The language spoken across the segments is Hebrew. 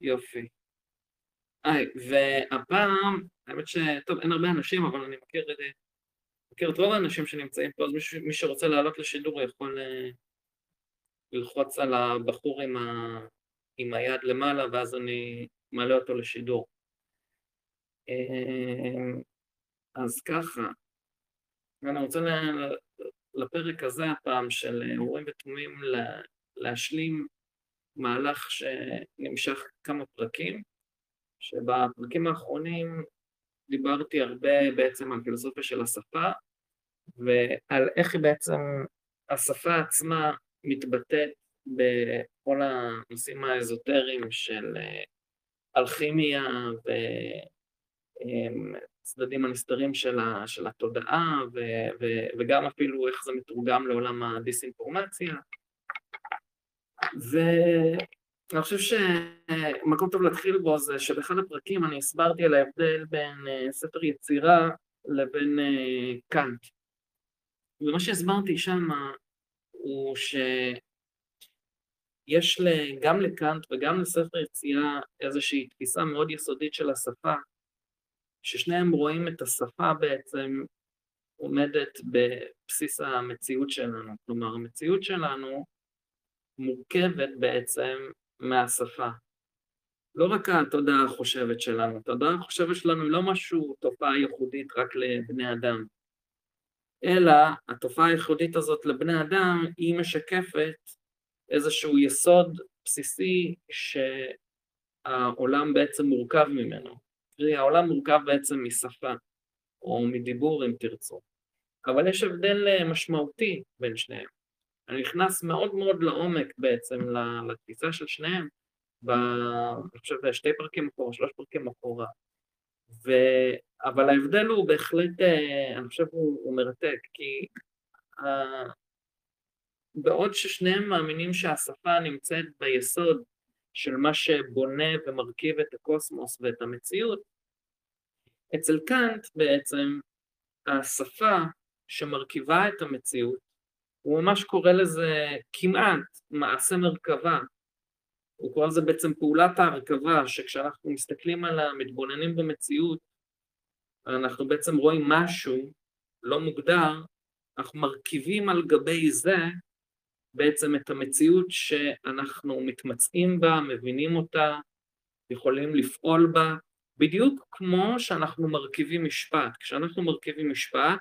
יופי. היי, והפעם, האמת ש... טוב, אין הרבה אנשים, אבל אני מכיר, מכיר את רוב האנשים שנמצאים פה, אז מי, מי שרוצה לעלות לשידור יכול uh, ללחוץ על הבחור עם, ה, עם היד למעלה, ואז אני מעלה אותו לשידור. Uh, אז ככה, ואני רוצה לפרק הזה הפעם של אורים ותומים להשלים מהלך שנמשך כמה פרקים, שבפרקים האחרונים דיברתי הרבה בעצם על פילוסופיה של השפה ועל איך בעצם השפה עצמה מתבטאת בכל הנושאים האזוטריים של אה, אלכימיה והצדדים הנסתרים של, של התודעה וגם אפילו איך זה מתורגם לעולם הדיסאינפורמציה ואני חושב שמקום טוב להתחיל בו זה שבאחד הפרקים אני הסברתי על ההבדל בין אה, ספר יצירה לבין אה, קאנט. ומה שהסברתי שם הוא שיש גם לקאנט וגם לספר יצירה איזושהי תפיסה מאוד יסודית של השפה, ששניהם רואים את השפה בעצם עומדת בבסיס המציאות שלנו. כלומר, המציאות שלנו מורכבת בעצם מהשפה. לא רק התודעה החושבת שלנו, התודעה החושבת שלנו היא לא משהו, תופעה ייחודית רק לבני אדם, אלא התופעה הייחודית הזאת לבני אדם היא משקפת איזשהו יסוד בסיסי שהעולם בעצם מורכב ממנו. קרי, העולם מורכב בעצם משפה, או מדיבור אם תרצו. אבל יש הבדל משמעותי בין שניהם. אני נכנס מאוד מאוד לעומק בעצם לתפיסה של שניהם, ב... אני חושב שתי פרקים אחורה, שלוש פרקים אחורה. ו... אבל ההבדל הוא בהחלט, אה, אני חושב הוא, הוא מרתק, כי uh, בעוד ששניהם מאמינים שהשפה נמצאת ביסוד של מה שבונה ומרכיב את הקוסמוס ואת המציאות, אצל קאנט בעצם השפה שמרכיבה את המציאות הוא ממש קורא לזה כמעט מעשה מרכבה. הוא קורא לזה בעצם פעולת ההרכבה, שכשאנחנו מסתכלים על המתבוננים במציאות, אנחנו בעצם רואים משהו לא מוגדר, אנחנו מרכיבים על גבי זה בעצם את המציאות שאנחנו מתמצאים בה, מבינים אותה, יכולים לפעול בה, בדיוק כמו שאנחנו מרכיבים משפט. כשאנחנו מרכיבים משפט,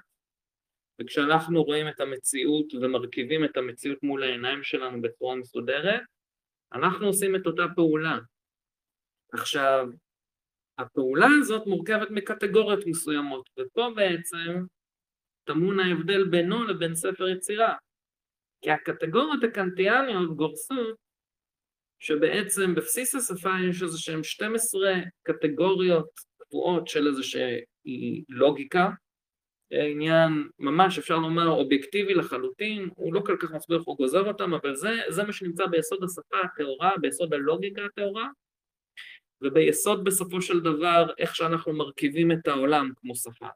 וכשאנחנו רואים את המציאות ומרכיבים את המציאות מול העיניים שלנו בצורה מסודרת, אנחנו עושים את אותה פעולה. עכשיו, הפעולה הזאת מורכבת מקטגוריות מסוימות, ופה בעצם טמון ההבדל בינו לבין ספר יצירה. כי הקטגוריות הקנטיאניות גורסות שבעצם בבסיס השפה יש איזה שהן 12 קטגוריות קבועות של איזושהי לוגיקה, עניין ממש אפשר לומר אובייקטיבי לחלוטין, הוא לא כל כך מסביר איך הוא גוזר אותם, אבל זה, זה מה שנמצא ביסוד השפה הטהורה, ביסוד הלוגיקה הטהורה, וביסוד בסופו של דבר איך שאנחנו מרכיבים את העולם כמו שפה.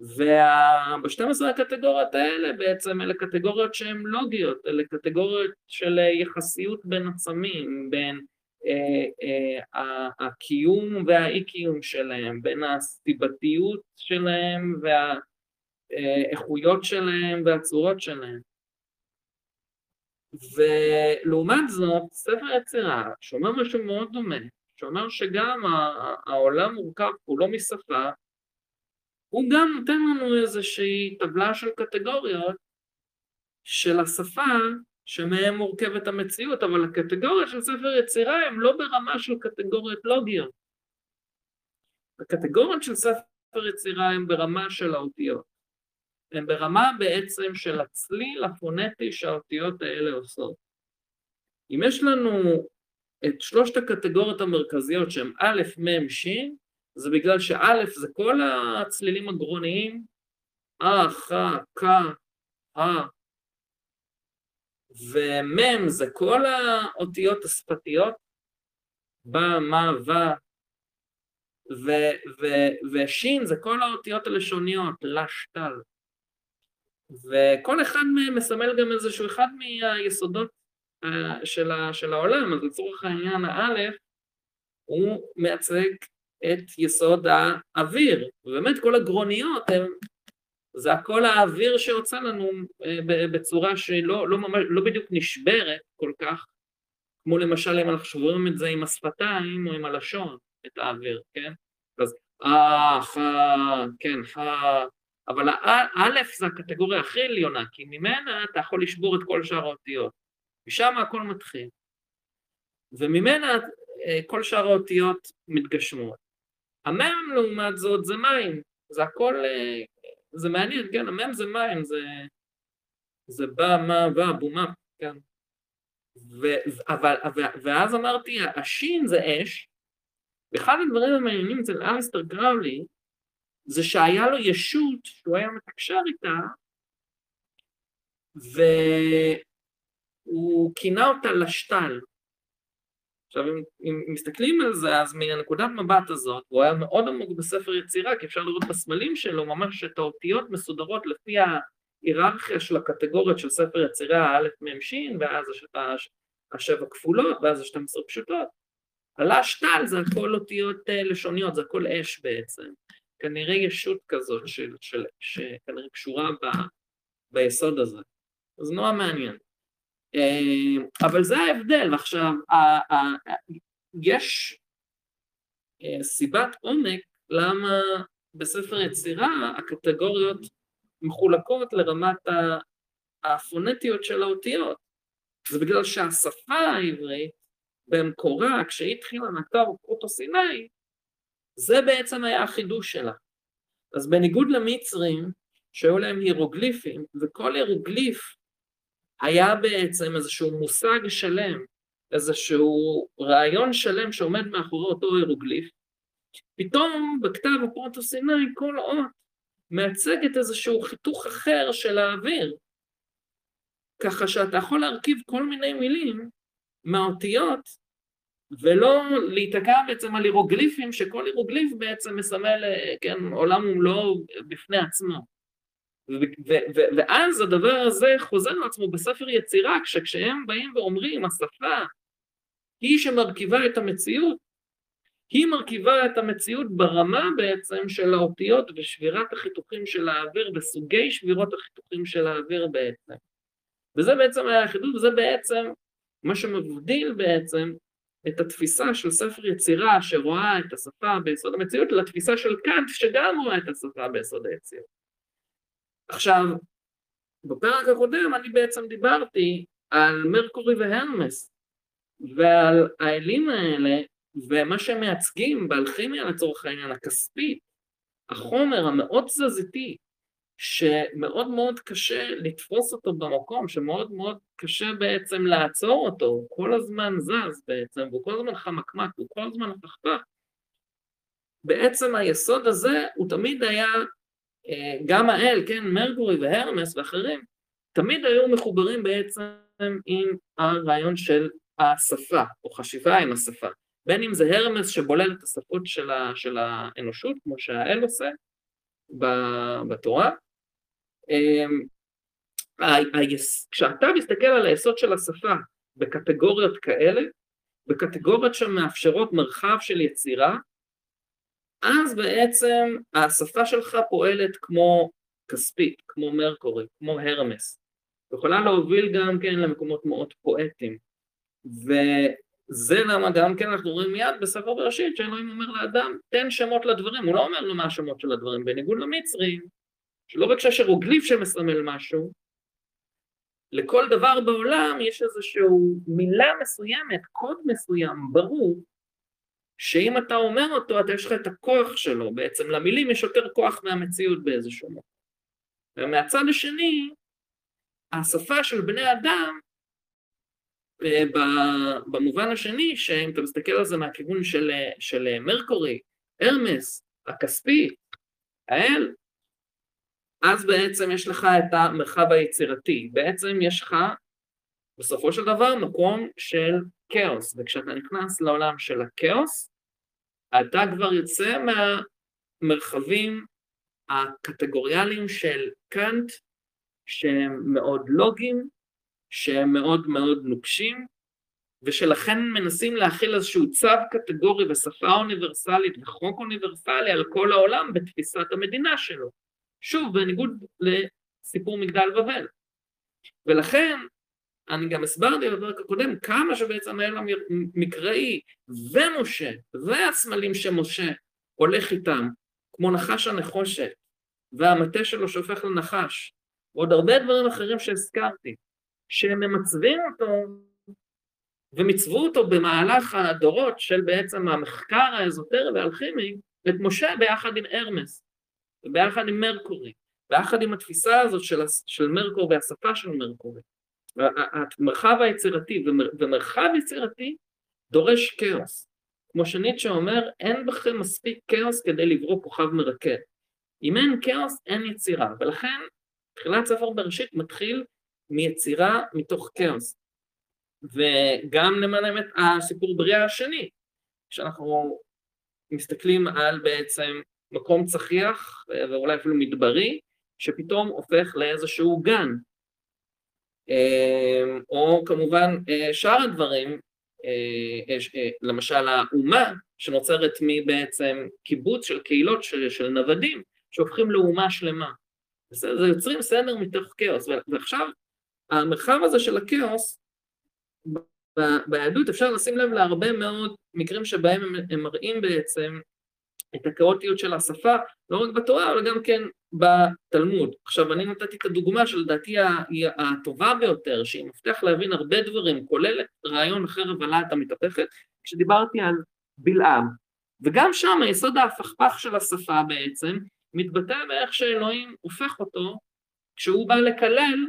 וב-12 הקטגוריות האלה בעצם אלה קטגוריות שהן לוגיות, אלה קטגוריות של יחסיות בין עצמים, בין אה, אה, הקיום והאי-קיום שלהם, בין הסיבתיות שלהם והאיכויות שלהם והצורות שלהם. ולעומת זאת, ספר יצירה שאומר משהו מאוד דומה, שאומר שגם העולם מורכב כולו משפה, הוא גם נותן לנו איזושהי טבלה של קטגוריות של השפה שמהם מורכבת המציאות, אבל הקטגוריות של ספר יצירה הן לא ברמה של קטגוריות לוגיות. הקטגוריות של ספר יצירה הן ברמה של האותיות. הן ברמה בעצם של הצליל הפונטי שהאותיות האלה עושות. אם יש לנו את שלושת הקטגוריות המרכזיות שהן א', מ', ש', זה בגלל שא' זה כל הצלילים הגרוניים, אה, ח, כ, ה, ומם זה כל האותיות השפתיות, בה, מה, ו, ו, ו, ושין זה כל האותיות הלשוניות, לשטל. וכל אחד מהם מסמל גם איזשהו אחד מהיסודות uh, של, ה, של העולם, אז לצורך העניין האלף הוא מייצג את יסוד האוויר, ובאמת כל הגרוניות הם, זה הכל האוויר שיוצא לנו אה, בצורה שלא לא ממש, לא בדיוק נשברת כל כך, כמו למשל אם אנחנו שוברים את זה עם השפתיים או עם הלשון, את האוויר, כן? אז אה, ח, כן, ח, אבל האלף זה הקטגוריה הכי עליונה, כי ממנה אתה יכול לשבור את כל שאר האותיות, משם הכל מתחיל, וממנה אה, כל שאר האותיות מתגשמות. המם לעומת זאת זה מים, זה הכל, אה, זה מעניין, כן, המם זה מים, זה, זה בא, מה, בא, בומה, כן. ו, אבל, ואז אמרתי, השין זה אש, ואחד הדברים המעניינים אצל אריסטר גראולי, זה שהיה לו ישות שהוא היה מתקשר איתה, והוא כינה אותה לשתל. עכשיו, אם, אם מסתכלים על זה, אז מהנקודת מבט הזאת, הוא היה מאוד עמוק בספר יצירה, כי אפשר לראות בסמלים שלו ממש את האותיות מסודרות לפי ההיררכיה של הקטגוריות של ספר יצירה, א', מ', ש', ואז השבע כפולות, ואז השתים עשרה פשוטות. עלה שטל זה הכל אותיות אה, לשוניות, זה הכל אש בעצם. כנראה ישות כזאת של, של, שכנראה קשורה ב, ביסוד הזה. אז נורא מעניין. אה, אבל זה ההבדל, ועכשיו יש אה, סיבת עומק למה בספר יצירה הקטגוריות מחולקות לרמת הפונטיות של האותיות. זה בגלל שהשפה העברית במקורה, כשהיא התחילה מהקו פרוטו-סיני, זה בעצם היה החידוש שלה. אז בניגוד למצרים, שהיו להם הירוגליפים, וכל הירוגליף היה בעצם איזשהו מושג שלם, איזשהו רעיון שלם שעומד מאחורי אותו הירוגליף, פתאום בכתב הפרוטו-סיני כל אות מייצגת איזשהו חיתוך אחר של האוויר, ככה שאתה יכול להרכיב כל מיני מילים מהאותיות ולא להיתקע בעצם על הירוגליפים, שכל הירוגליף בעצם מסמל, כן, עולם ומלואו בפני עצמו. ואז הדבר הזה חוזר לעצמו בספר יצירה, כשהם באים ואומרים, השפה היא שמרכיבה את המציאות, היא מרכיבה את המציאות ברמה בעצם של האותיות ושבירת החיתוכים של האוויר, בסוגי שבירות החיתוכים של האוויר בעצם. וזה בעצם היה החידוש, וזה בעצם מה שמבדיל בעצם את התפיסה של ספר יצירה שרואה את השפה ביסוד המציאות לתפיסה של קאנט שגם רואה את השפה ביסוד היצירה. עכשיו, בפרק הקודם אני בעצם דיברתי על מרקורי והרמס ועל האלים האלה ומה שהם מייצגים באלכימיה לצורך העניין הכספית, החומר המאוד תזזיתי שמאוד מאוד קשה לתפוס אותו במקום, שמאוד מאוד קשה בעצם לעצור אותו, הוא כל הזמן זז בעצם, והוא כל הזמן חמקמק, הוא כל הזמן הפכפך. בעצם היסוד הזה הוא תמיד היה, גם האל, כן, מרקורי והרמס ואחרים, תמיד היו מחוברים בעצם עם הרעיון של השפה, או חשיבה עם השפה. בין אם זה הרמס שבולל את השפות של, של האנושות, כמו שהאל עושה בתורה, אמ, כשאתה מסתכל על היסוד של השפה בקטגוריות כאלה, בקטגוריות שמאפשרות מרחב של יצירה, אז בעצם השפה שלך פועלת כמו כספית, כמו מרקורי, כמו הרמס. יכולה להוביל גם כן למקומות מאוד פואטיים. וזה למה גם כן אנחנו רואים מיד בספר בראשית שאלוהים אומר לאדם, תן שמות לדברים, הוא לא אומר לו מה השמות של הדברים, בניגוד למצרים, שלא רק שיש הירוגליף שמסמל משהו, לכל דבר בעולם יש איזושהי מילה מסוימת, קוד מסוים, ברור, שאם אתה אומר אותו, אתה יש לך את הכוח שלו, בעצם למילים יש יותר כוח מהמציאות באיזשהו מקום. ומהצד השני, השפה של בני אדם, אה, במובן השני, שאם אתה מסתכל על זה מהכיוון של, של מרקורי, הרמס, הכספי, האל, אז בעצם יש לך את המרחב היצירתי, בעצם יש לך בסופו של דבר מקום של כאוס, וכשאתה נכנס לעולם של הכאוס, אתה כבר יוצא מהמרחבים הקטגוריאליים של קאנט, שהם מאוד לוגיים, שהם מאוד מאוד נוקשים, ושלכן מנסים להכיל איזשהו צו קטגורי ושפה אוניברסלית וחוק אוניברסלי על כל העולם בתפיסת המדינה שלו. שוב, בניגוד לסיפור מגדל בבל. ולכן, אני גם הסברתי בפרק הקודם כמה שבעצם האל המקראי ומשה והסמלים שמשה הולך איתם, כמו נחש הנחושת והמטה שלו שהופך לנחש, ועוד הרבה דברים אחרים שהזכרתי, שהם ממצבים אותו ומצוו אותו במהלך הדורות של בעצם המחקר האזוטרי והאלכימי את משה ביחד עם הרמס, וביחד עם מרקורי, ביחד עם התפיסה הזאת של, של מרקור והשפה של מרקורי. המרחב היצירתי, ומרחב יצירתי דורש כאוס. כמו שניטשה אומר, אין בכם מספיק כאוס כדי לברוא כוכב מרקד. אם אין כאוס, אין יצירה, ולכן תחילת ספר בראשית מתחיל מיצירה מתוך כאוס. וגם למען האמת הסיפור בריאה השני, כשאנחנו מסתכלים על בעצם מקום צחיח ואולי אפילו מדברי, שפתאום הופך לאיזשהו גן. אמ, או כמובן אה, שאר הדברים, אה, אה, למשל האומה שנוצרת מבעצם קיבוץ של קהילות של, נוודים שהופכים לאומה שלמה. זה, יוצרים סדר מתוך כאוס, ועכשיו המרחב הזה של הכאוס ביהדות אפשר לשים לב להרבה מאוד מקרים שבהם הם, מראים בעצם את הכאוטיות של השפה, לא רק בתורה, אבל גם כן בתלמוד. עכשיו, אני נתתי את הדוגמה שלדעתי היא הטובה ביותר, שהיא מפתח להבין הרבה דברים, כולל רעיון אחר הבלעת המתהפכת, כשדיברתי על בלעם. וגם שם היסוד ההפכפך של השפה בעצם, מתבטא באיך שאלוהים הופך אותו כשהוא בא לקלל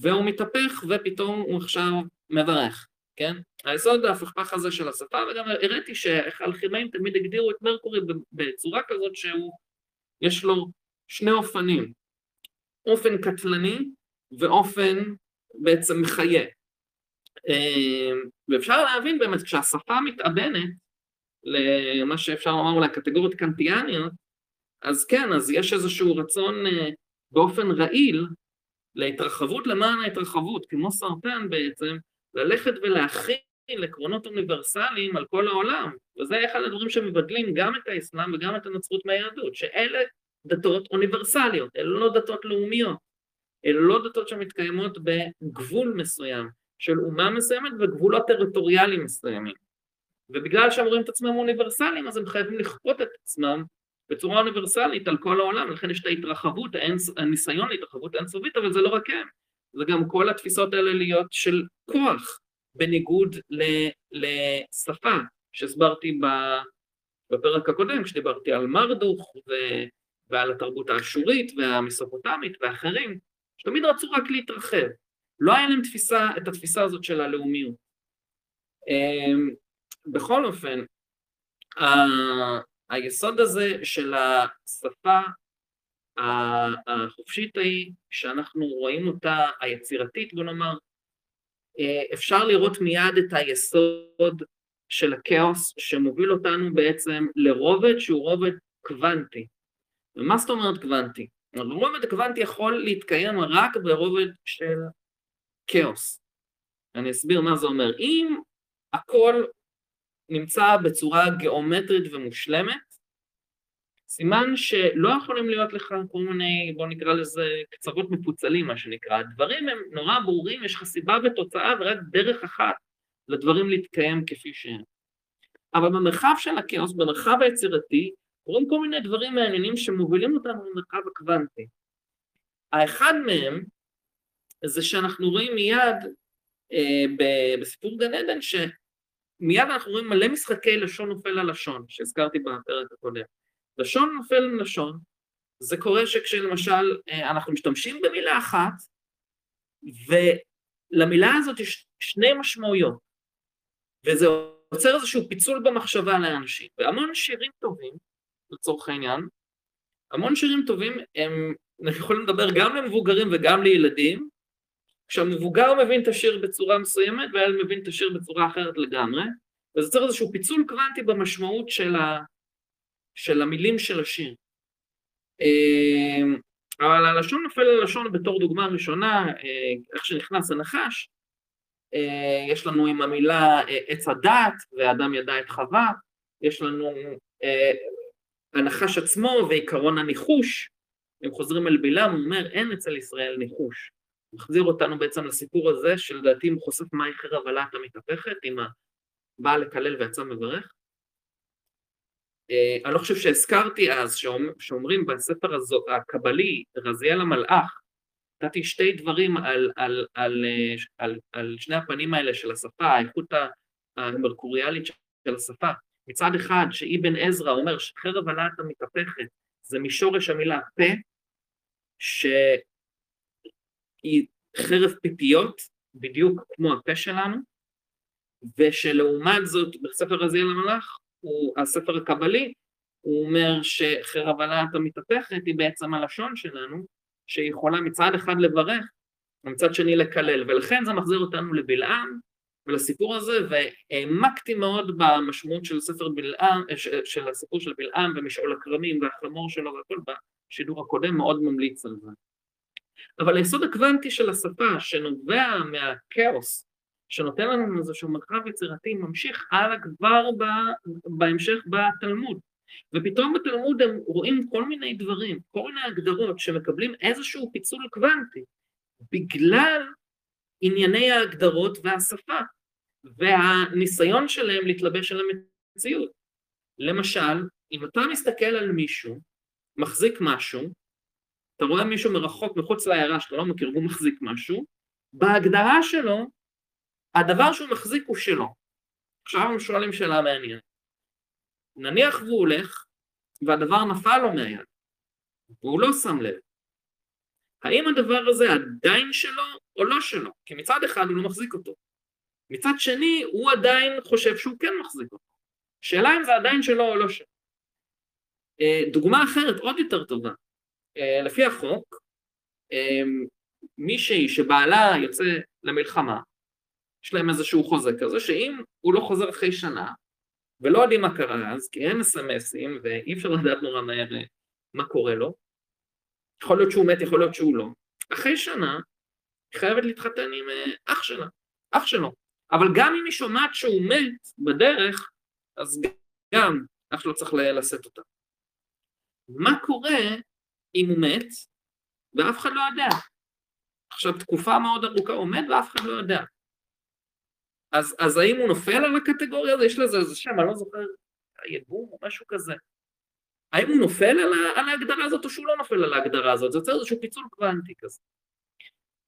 והוא מתהפך ופתאום הוא עכשיו מברך. כן? היסוד ההפכפך הזה של השפה, וגם הראיתי שאיך האלכימאים תמיד הגדירו את מרקורי בצורה כזאת שהוא, יש לו שני אופנים, אופן קטלני ואופן בעצם מחיה. אמ, ואפשר להבין באמת, כשהשפה מתאבנת למה שאפשר לומר אולי קטגוריות קנטיאניות, אז כן, אז יש איזשהו רצון אה, באופן רעיל להתרחבות למען ההתרחבות, כמו סרטן בעצם, ללכת ולהכיל עקרונות אוניברסליים על כל העולם, וזה אחד הדברים שמבדלים גם את האסלאם וגם את הנצרות מהיהדות, שאלה דתות אוניברסליות, אלה לא דתות לאומיות, אלה לא דתות שמתקיימות בגבול מסוים של אומה מסוימת וגבולות טריטוריאליים מסוימים. ובגלל שהם רואים את עצמם אוניברסליים, אז הם חייבים לכפות את עצמם בצורה אוניברסלית על כל העולם, לכן יש את ההתרחבות, הניסיון להתרחבות האינסופית, אבל זה לא רק הם, זה גם כל התפיסות האלה להיות של כוח, בניגוד לשפה, שהסברתי בפרק הקודם, כשדיברתי על מרדוך ו... ועל התרבות האשורית והמסופוטמית ואחרים, שתמיד רצו רק להתרחב. לא היה להם תפיסה, את התפיסה הזאת של הלאומיות. אמ, בכל אופן, היסוד הזה של השפה החופשית ההיא, שאנחנו רואים אותה, היצירתית בוא נאמר, אה, אפשר לראות מיד את היסוד של הכאוס שמוביל אותנו בעצם לרובד שהוא רובד קוונטי. ומה זאת אומרת קוונטי? הרובד הקוונטי יכול להתקיים רק ברובד של כאוס. אני אסביר מה זה אומר. אם הכל נמצא בצורה גיאומטרית ומושלמת, סימן שלא יכולים להיות לך כל מיני, בוא נקרא לזה קצוות מפוצלים מה שנקרא, הדברים הם נורא ברורים, יש לך סיבה ותוצאה ורק דרך אחת לדברים להתקיים כפי שהם. אבל במרחב של הכאוס, במרחב היצירתי, קורים כל מיני דברים מעניינים שמובילים אותנו למרחב הקוונטי. האחד מהם זה שאנחנו רואים מיד אה, בסיפור גן עדן, שמיד אנחנו רואים מלא משחקי לשון נופל על לשון, שהזכרתי בפרק הקודם. לשון נופל עם לשון, זה קורה שכשלמשל אה, אנחנו משתמשים במילה אחת, ולמילה הזאת יש שני משמעויות, וזה יוצר איזשהו פיצול במחשבה לאנשים. והמון שירים טובים, לצורך העניין, המון שירים טובים הם יכולים לדבר גם למבוגרים וגם לילדים, כשהמבוגר מבין את השיר בצורה מסוימת והילד מבין את השיר בצורה אחרת לגמרי, וזה יוצר איזשהו פיצול קוונטי במשמעות של, ה, של המילים של השיר. אמ, אבל הלשון נופל ללשון בתור דוגמה ראשונה, אה, איך שנכנס הנחש, אה, יש לנו עם המילה אה, עץ הדת, ואדם ידע את חווה, יש לנו אה, הנחש עצמו ועיקרון הניחוש, הם חוזרים אל בלעם, הוא אומר, אין אצל ישראל ניחוש. מחזיר אותנו בעצם לסיפור הזה, שלדעתי הוא חושף מהי חרב הלהט המתהפכת, עם הבא לקלל ויצא מברך. אני לא חושב שהזכרתי אז, שאומרים בספר הקבלי, רזיאל המלאך, נתתי שתי דברים על, על, על, על, על שני הפנים האלה של השפה, האיכות המרקוריאלית של השפה. מצד אחד, שאיבן עזרא אומר שחרב הלהט המתהפכת זה משורש המילה פה, שהיא חרב פיפיות, בדיוק כמו הפה שלנו, ושלעומת זאת בספר רזיאל המלאך, הוא, הספר הקבלי, הוא אומר שחרב הלהט המתהפכת היא בעצם הלשון שלנו, שיכולה מצד אחד לברך ומצד שני לקלל, ולכן זה מחזיר אותנו לבלעם ולסיפור הזה, והעמקתי מאוד במשמעות של ספר בלעם, של הסיפור של בלעם ומשעול הכרמים והחמור שלו והכל בשידור הקודם, מאוד ממליץ על זה. אבל היסוד הקוונטי של השפה שנובע מהכאוס, שנותן לנו איזשהו מרחב יצירתי, ממשיך הלאה כבר בהמשך בתלמוד. ופתאום בתלמוד הם רואים כל מיני דברים, כל מיני הגדרות שמקבלים איזשהו פיצול קוונטי, בגלל ענייני ההגדרות והשפה, והניסיון שלהם להתלבש על המציאות. למשל, אם אתה מסתכל על מישהו, מחזיק משהו, אתה רואה מישהו מרחוק מחוץ לעיירה שאתה לא מכיר והוא מחזיק משהו, בהגדרה שלו, הדבר שהוא מחזיק הוא שלו. עכשיו הם שואלים שאלה מעניינת. נניח והוא הולך והדבר נפל לו מהיד, והוא לא שם לב. האם הדבר הזה עדיין שלו או לא שלו? כי מצד אחד הוא לא מחזיק אותו. מצד שני, הוא עדיין חושב שהוא כן מחזיק אותו. שאלה אם זה עדיין שלו או לא שלו. אה, דוגמה אחרת, עוד יותר טובה. אה, לפי החוק, אה, מישהי שבעלה יוצא למלחמה, יש להם איזשהו חוזה כזה, שאם הוא לא חוזר אחרי שנה, ולא יודעים מה קרה אז, כי אין אסמסים ואי אפשר לדעת נורא מהר מה קורה לו. יכול להיות שהוא מת, יכול להיות שהוא לא. אחרי שנה, היא חייבת להתחתן עם אח שלה, אח שלו. אבל גם אם היא שומעת שהוא מת בדרך, אז גם אח שלו צריך לשאת אותה. מה קורה אם הוא מת ואף אחד לא יודע? עכשיו תקופה מאוד ארוכה הוא מת ואף אחד לא יודע. אז, אז האם הוא נופל על הקטגוריה הזו? יש לזה איזה שם, אני לא זוכר, יבום או משהו כזה. האם הוא נופל על, על ההגדרה הזאת או שהוא לא נופל על ההגדרה הזאת? זה יוצר איזשהו פיצול קוונטי כזה.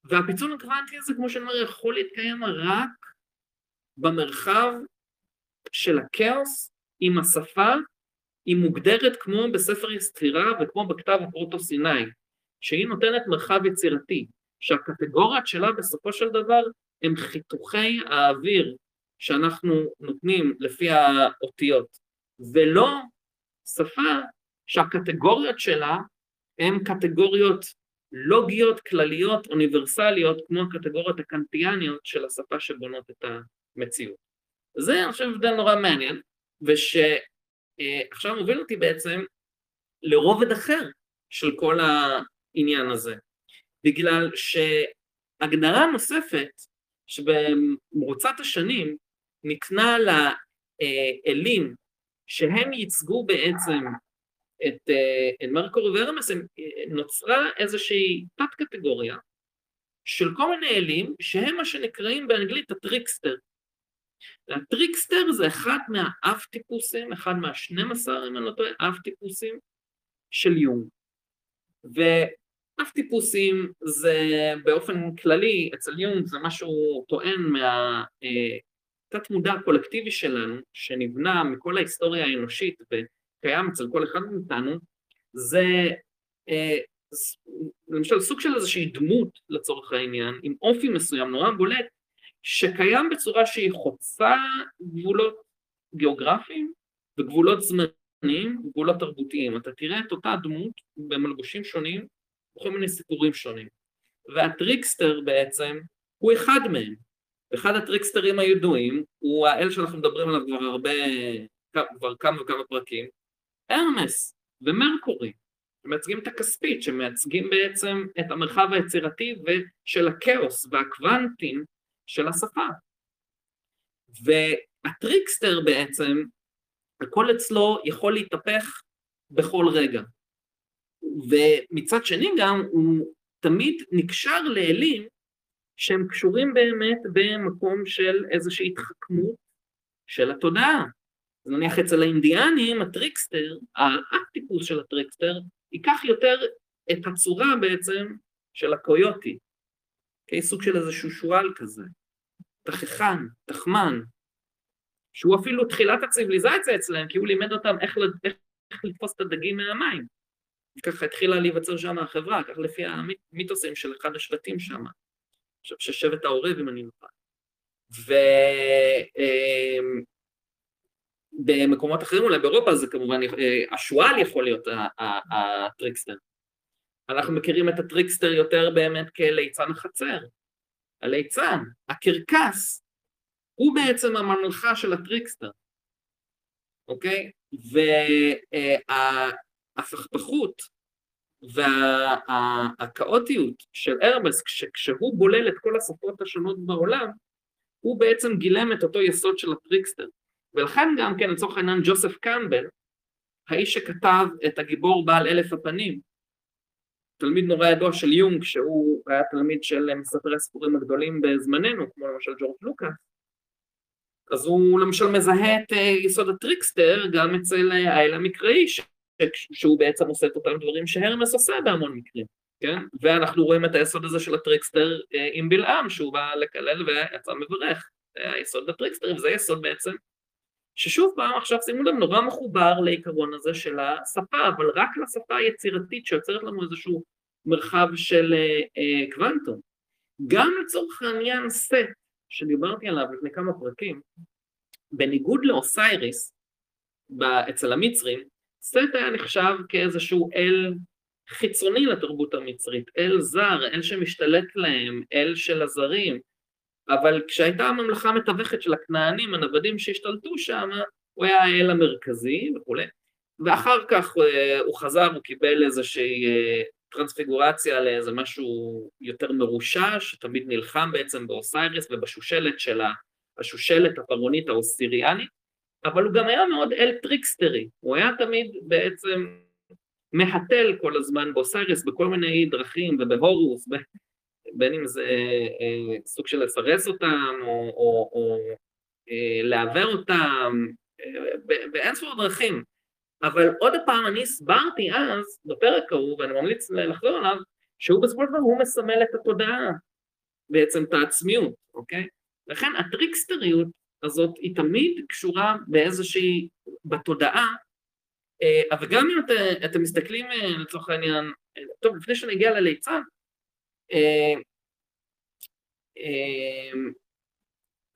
והפיצול הקוונטי הזה, כמו שאני אומר, יכול להתקיים רק במרחב של הכאוס עם השפה, היא מוגדרת כמו בספר יסתירה וכמו בכתב הפרוטו-סיני, שהיא נותנת מרחב יצירתי, שהקטגוריות שלה בסופו של דבר הם חיתוכי האוויר שאנחנו נותנים לפי האותיות, ולא שפה שהקטגוריות שלה הן קטגוריות לוגיות, כלליות, אוניברסליות, כמו הקטגוריות הקנטיאניות של השפה שבונות את המציאות. זה, אני חושב, הבדל נורא מעניין, ושעכשיו מוביל אותי בעצם לרובד אחר של כל העניין הזה, בגלל שהגדרה נוספת שבמרוצת השנים ניתנה לאלים שהם ייצגו בעצם את, את מרקור והרמס, נוצרה איזושהי תת קטגוריה של כל מיני אלים שהם מה שנקראים באנגלית ה trickster. ה trickster זה אחד מהאב טיפוסים, אחד מהשנים עשר אם אני לא טועה, אב טיפוסים של יונג. אף טיפוסים זה באופן כללי, אצל יונג זה משהו טוען מהתת מודע הקולקטיבי שלנו, שנבנה מכל ההיסטוריה האנושית וקיים אצל כל אחד מאיתנו, זה אה, למשל סוג של איזושהי דמות לצורך העניין, עם אופי מסוים נורא בולט, שקיים בצורה שהיא חוצה גבולות גיאוגרפיים וגבולות זמניים וגבולות תרבותיים. אתה תראה את אותה דמות במלבושים שונים כל מיני סיפורים שונים. וה trickster בעצם הוא אחד מהם. אחד הטריקסטרים הידועים הוא האל שאנחנו מדברים עליו כבר הרבה, כבר כמה וכמה פרקים, הרמס ומרקורי, שמייצגים את הכספית, שמייצגים בעצם את המרחב היצירתי של הכאוס והקוונטים של השפה. וה trickster בעצם, הכל אצלו יכול להתהפך בכל רגע. ומצד שני גם הוא תמיד נקשר לאלים שהם קשורים באמת במקום של איזושהי התחכמות של התודעה. נניח אצל האינדיאנים ה trickster, הארכיטיפוס של ה trickster, ייקח יותר את הצורה בעצם של הקויוטי, סוג של איזשהו שועל כזה, תככן, תחמן, שהוא אפילו תחילת הציוויליזציה אצלם, כי הוא לימד אותם איך, איך, איך לתפוס את הדגים מהמים. ככה התחילה להיווצר שם החברה, כך לפי המיתוסים של אחד השבטים שם, עכשיו ששבט העורב אם אני נוכל. ובמקומות אמ, אחרים, אולי באירופה זה כמובן, אה, השועל יכול להיות ה trickster. אנחנו מכירים את ה trickster יותר באמת כליצן החצר. הליצן, הקרקס, הוא בעצם הממלכה של ה trickster, אוקיי? והפכפכות והכאוטיות של הרמס, כשהוא בולל את כל השפות השונות בעולם, הוא בעצם גילם את אותו יסוד של ה trickster. ולכן גם כן לצורך העניין ג'וסף קמבל, האיש שכתב את הגיבור בעל אלף הפנים, תלמיד נורא ידוע של יונג, שהוא היה תלמיד של מספרי הסיפורים הגדולים בזמננו, כמו למשל ג'ורג' לוקאס, אז הוא למשל מזהה את אה, יסוד ה trickster גם אצל אה, האל המקראי, שהוא בעצם עושה את אותם דברים שהרמס עושה בהמון מקרים, כן? ואנחנו רואים את היסוד הזה של ה trickster אה, עם בלעם, שהוא בא לקלל ויצא מברך. זה היסוד ה trickster, וזה יסוד בעצם ששוב פעם עכשיו שימו לב נורא מחובר לעיקרון הזה של השפה, אבל רק לשפה היצירתית שיוצרת לנו איזשהו מרחב של אה, אה, קוונטום. גם לצורך העניין סט שדיברתי עליו לפני כמה פרקים, בניגוד לאוסייריס אצל המצרים, סט היה נחשב כאיזשהו אל חיצוני לתרבות המצרית, אל זר, אל שמשתלט להם, אל של הזרים, אבל כשהייתה הממלכה המתווכת של הכנענים, הנוודים שהשתלטו שם, הוא היה האל המרכזי וכולי, ואחר כך אה, הוא חזר, הוא קיבל איזושהי אה, טרנספיגורציה לאיזה משהו יותר מרושע, שתמיד נלחם בעצם באוסיירס ובשושלת של השושלת הפרעונית האוסיריאנית, אבל הוא גם היה מאוד אל טריקסטרי, הוא היה תמיד בעצם מהתל כל הזמן באוסיירס בכל מיני דרכים ובהורוס, בין אם זה אה, סוג של לפרס אותם או, או, או אה, לעוור אותם, אה, באינספור דרכים. אבל עוד פעם, אני הסברתי אז, בפרק ההוא, ואני ממליץ לחזור עליו, שהוא בסופו של דבר, הוא מסמל את התודעה, בעצם את העצמיות, אוקיי? לכן הטריקסטריות הזאת היא תמיד קשורה באיזושהי, בתודעה, אבל גם אם את, אתם מסתכלים לצורך העניין, טוב, לפני שנגיע לליצן,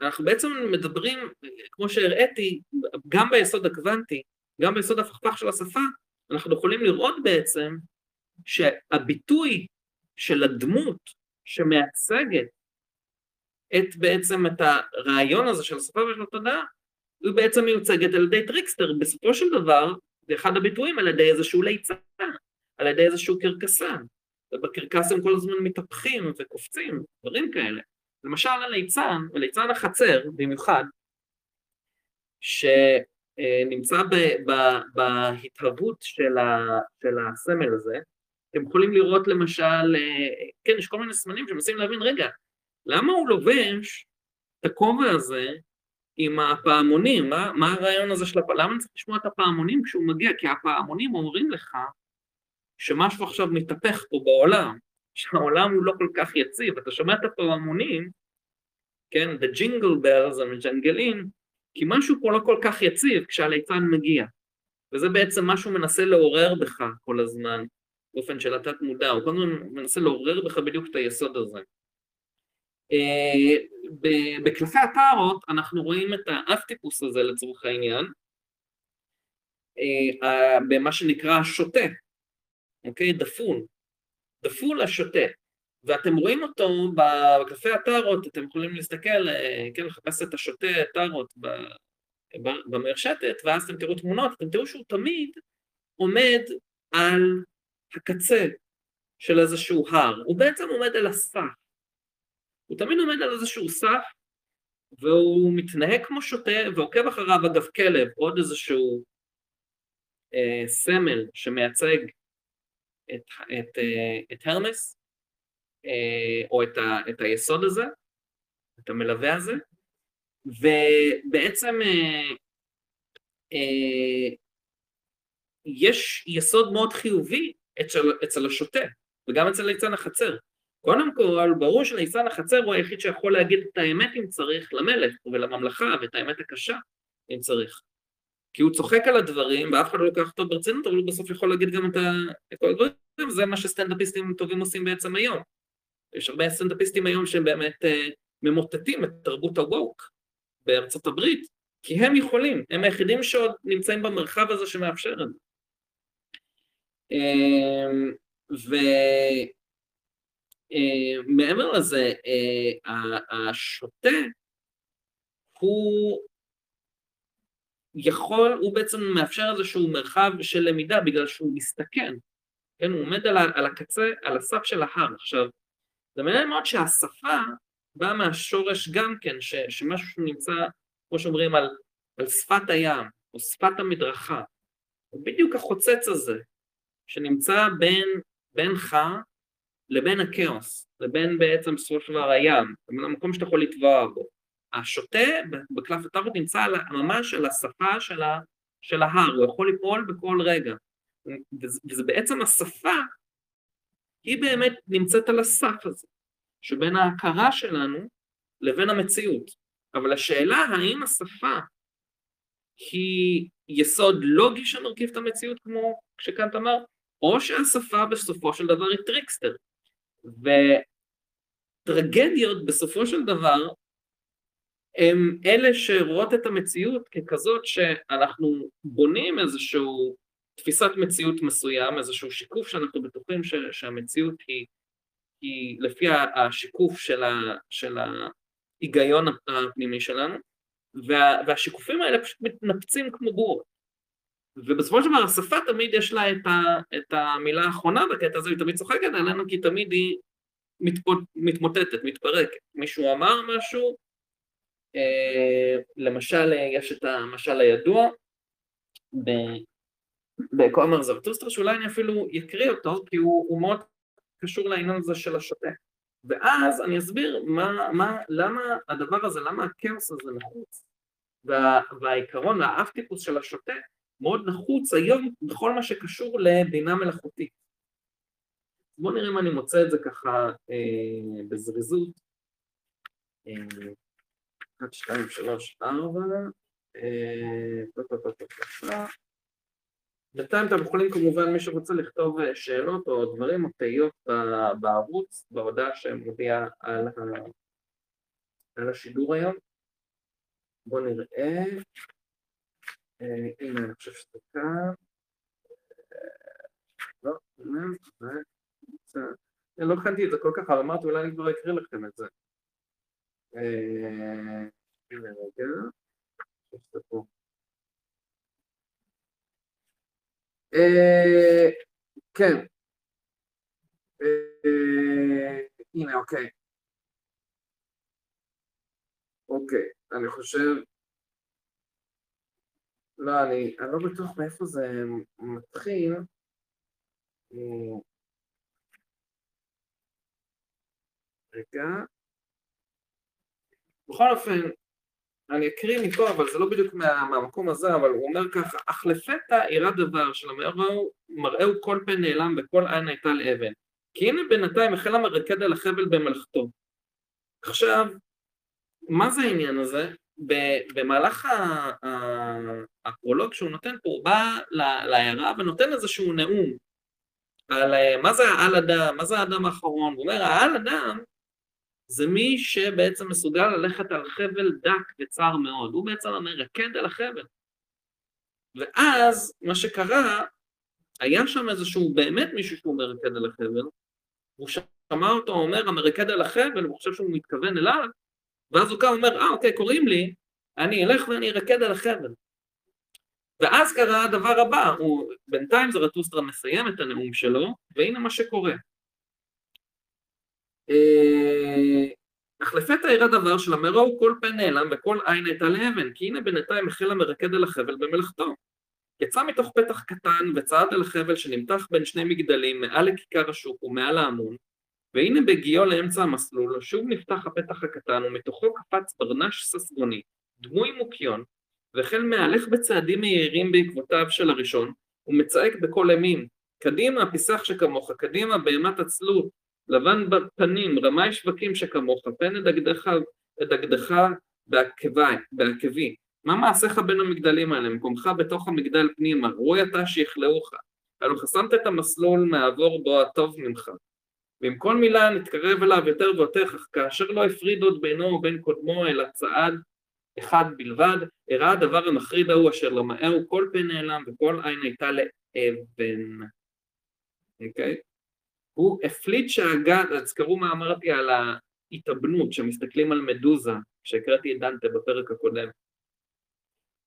אנחנו בעצם מדברים, כמו שהראיתי, גם ביסוד הקוונטי, גם ביסוד הפכפך של השפה, אנחנו יכולים לראות בעצם שהביטוי של הדמות שמייצגת את בעצם את הרעיון הזה של השפה ושל התודעה, היא בעצם מיוצגת על ידי trickster, בסופו של דבר, זה אחד הביטויים על ידי איזשהו ליצן, על ידי איזשהו קרקסן. ובקרקס הם כל הזמן מתהפכים וקופצים, דברים כאלה. למשל הליצן, וליצן החצר במיוחד, שנמצא ב, ב, בהתהוות של, ה, של הסמל הזה, אתם יכולים לראות למשל, כן, יש כל מיני סימנים שמנסים להבין, רגע, למה הוא לובש את הכובע הזה עם הפעמונים? מה, מה הרעיון הזה של הפעמונים? למה אני צריך לשמוע את הפעמונים כשהוא מגיע? כי הפעמונים אומרים לך שמשהו עכשיו מתהפך פה בעולם, שהעולם הוא לא כל כך יציב, אתה שומע את הפעמונים, כן, the jingle bells המג'נגלים, כי משהו פה לא כל כך יציב כשהליצן מגיע, וזה בעצם מה שהוא מנסה לעורר בך כל הזמן, באופן של התת מודע, הוא כל הזמן מנסה לעורר בך בדיוק את היסוד הזה. Uh, בקלפי הטארות אנחנו רואים את האפטיפוס הזה לצורך העניין, uh, במה שנקרא השוטה, אוקיי? דפון, דפון השוטה, ואתם רואים אותו בקלפי הטארות, אתם יכולים להסתכל, אה, כן, לחפש את השוטה טארות במרשתת, ואז אתם תראו תמונות, אתם תראו שהוא תמיד עומד על הקצה של איזשהו הר, הוא בעצם עומד על הסף, הוא תמיד עומד על איזשהו סף, והוא מתנהג כמו שוטה, ועוקב אחריו אגב כלב, עוד איזשהו אה, סמל שמייצג את, את, אה, את הרמס, אה, או את, ה, את היסוד הזה, את המלווה הזה, ובעצם אה, יש יסוד מאוד חיובי אצל, אצל השוטה, וגם אצל ליצן החצר. קודם כל, ברור שליצן החצר הוא היחיד שיכול להגיד את האמת אם צריך למלך ולממלכה, ואת האמת הקשה אם צריך. כי הוא צוחק על הדברים, ואף אחד לא לוקח אותו ברצינות, אבל הוא בסוף יכול להגיד גם את כל הדברים, וזה מה שסטנדאפיסטים טובים עושים בעצם היום. יש הרבה סטנדאפיסטים היום שהם באמת אה, ממוטטים את תרבות הווק בארצות הברית, כי הם יכולים, הם היחידים שעוד נמצאים במרחב הזה שמאפשר את זה. אמ, ומעבר אה, לזה, אה, השוטה הוא יכול, הוא בעצם מאפשר איזשהו מרחב של למידה בגלל שהוא מסתכן, כן, הוא עומד על, על הקצה, על הסף של ההר. עכשיו, זה מעניין מאוד שהשפה באה מהשורש גם כן, ש, שמשהו שנמצא, כמו שאומרים, על, על שפת הים, או שפת המדרכה. הוא בדיוק החוצץ הזה, שנמצא בין, בינך לבין הכאוס, לבין בעצם בסופו של דבר הים, לבין המקום שאתה יכול לטבוע בו. השוטה בקלף הטארוט נמצא ממש על השפה של, ה, של ההר, הוא יכול ליפול בכל רגע. וזה בעצם השפה, היא באמת נמצאת על הסף הזה, שבין ההכרה שלנו לבין המציאות. אבל השאלה האם השפה היא יסוד לוגי שמרכיב את המציאות כמו שקאנט אמר, או שהשפה בסופו של דבר היא trickster. וטרגדיות בסופו של דבר הם אלה שרואות את המציאות ככזאת שאנחנו בונים איזשהו תפיסת מציאות מסוים, איזשהו שיקוף שאנחנו בטוחים ש, שהמציאות היא, היא לפי השיקוף של, ה, של ההיגיון הפנימי שלנו, וה, והשיקופים האלה פשוט מתנפצים כמו בורות. ובסופו של דבר השפה תמיד יש לה את, ה, את המילה האחרונה בקטע הזה, היא תמיד צוחקת עלינו כי תמיד היא מתפות, מתמוטטת, מתפרקת. מישהו אמר משהו, למשל, יש את המשל הידוע בכומר זרטוסטרה, שאולי אני אפילו אקריא אותו, כי הוא, הוא מאוד קשור לעניין הזה של השוטה. ואז אני אסביר מה, מה, למה הדבר הזה, למה הכאוס הזה נחוץ. וה, והעיקרון, האפטיפוס של השוטה, מאוד נחוץ היום בכל מה שקשור לבינה מלאכותית. בואו נראה אם אני מוצא את זה ככה אה, בזריזות. אה, 1, 2, 3, 4, בינתיים אתם יכולים כמובן, מי שרוצה לכתוב אה, שאלות או דברים או תהיות בערוץ, בהודעה שמודיעה על, השידור היום. בואו נראה. אה, הנה, אני חושב שזה כאן. אה, לא, זה... לא הכנתי את זה כל כך, אבל אמרתי אולי אני כבר אקריא לכם את זה. כן, הנה אוקיי, אוקיי, אני חושב, לא, אני לא בטוח מאיפה זה מתחיל, רגע, בכל אופן, אני אקריא מפה, אבל זה לא בדיוק מה, מהמקום הזה, אבל הוא אומר ככה, אך לפתע אירע דבר שלמראהו מראהו כל פן נעלם וכל עין הייתה לאבן. כי הנה בינתיים החל המרקד על החבל במלאכתו. עכשיו, מה זה העניין הזה? במהלך הפרולוג שהוא נותן פה, הוא בא לעיירה ונותן איזשהו נאום על אה, מה זה העל אדם, מה זה האדם האחרון, הוא אומר העל אדם זה מי שבעצם מסוגל ללכת על חבל דק וצר מאוד, הוא בעצם המרקד על החבל. ואז מה שקרה, היה שם איזשהו באמת מישהו שהוא מרקד על החבל, הוא שמע אותו אומר המרקד על החבל, הוא חושב שהוא מתכוון אליו, ואז הוא קם ואומר, אה אוקיי, קוראים לי, אני אלך ואני ארקד על החבל. ואז קרה הדבר הבא, הוא, בינתיים זרטוסטרה מסיים את הנאום שלו, והנה מה שקורה. אה, אך לפתע אירע דבר שלמראו כל פה נעלם וכל עין הייתה לאבן, כי הנה בינתיים החל המרקד אל החבל במלאכתו. יצא מתוך פתח קטן וצעד אל החבל שנמתח בין שני מגדלים מעל לכיכר השוק ומעל ההמון, והנה בהגיעו לאמצע המסלול שוב נפתח הפתח הקטן ומתוכו קפץ ברנש ססגוני, דמוי מוקיון, והחל מהלך בצעדים מהירים בעקבותיו של הראשון, ומצעק בקול אימים, קדימה פיסח שכמוך, קדימה בהמת עצלות, לבן בפנים, רמאי שווקים שכמוך, פן אדגדך בעקבי. מה מעשיך בין המגדלים האלה? מקומך בתוך המגדל פנימה, רואי אתה שיכלאוך. הלא חסמת את המסלול מעבור בו הטוב ממך. ועם כל מילה נתקרב אליו יותר ויותר, אך כאשר לא הפריד עוד בינו ובין קודמו אלא צעד אחד בלבד, הראה הדבר המחריד ההוא אשר למהר כל פה נעלם וכל עין הייתה לאבן. אוקיי? Okay? הוא הפליט שהגת, תזכרו מה אמרתי על ההתאבנות, שמסתכלים על מדוזה, שהקראתי את דנטה בפרק הקודם.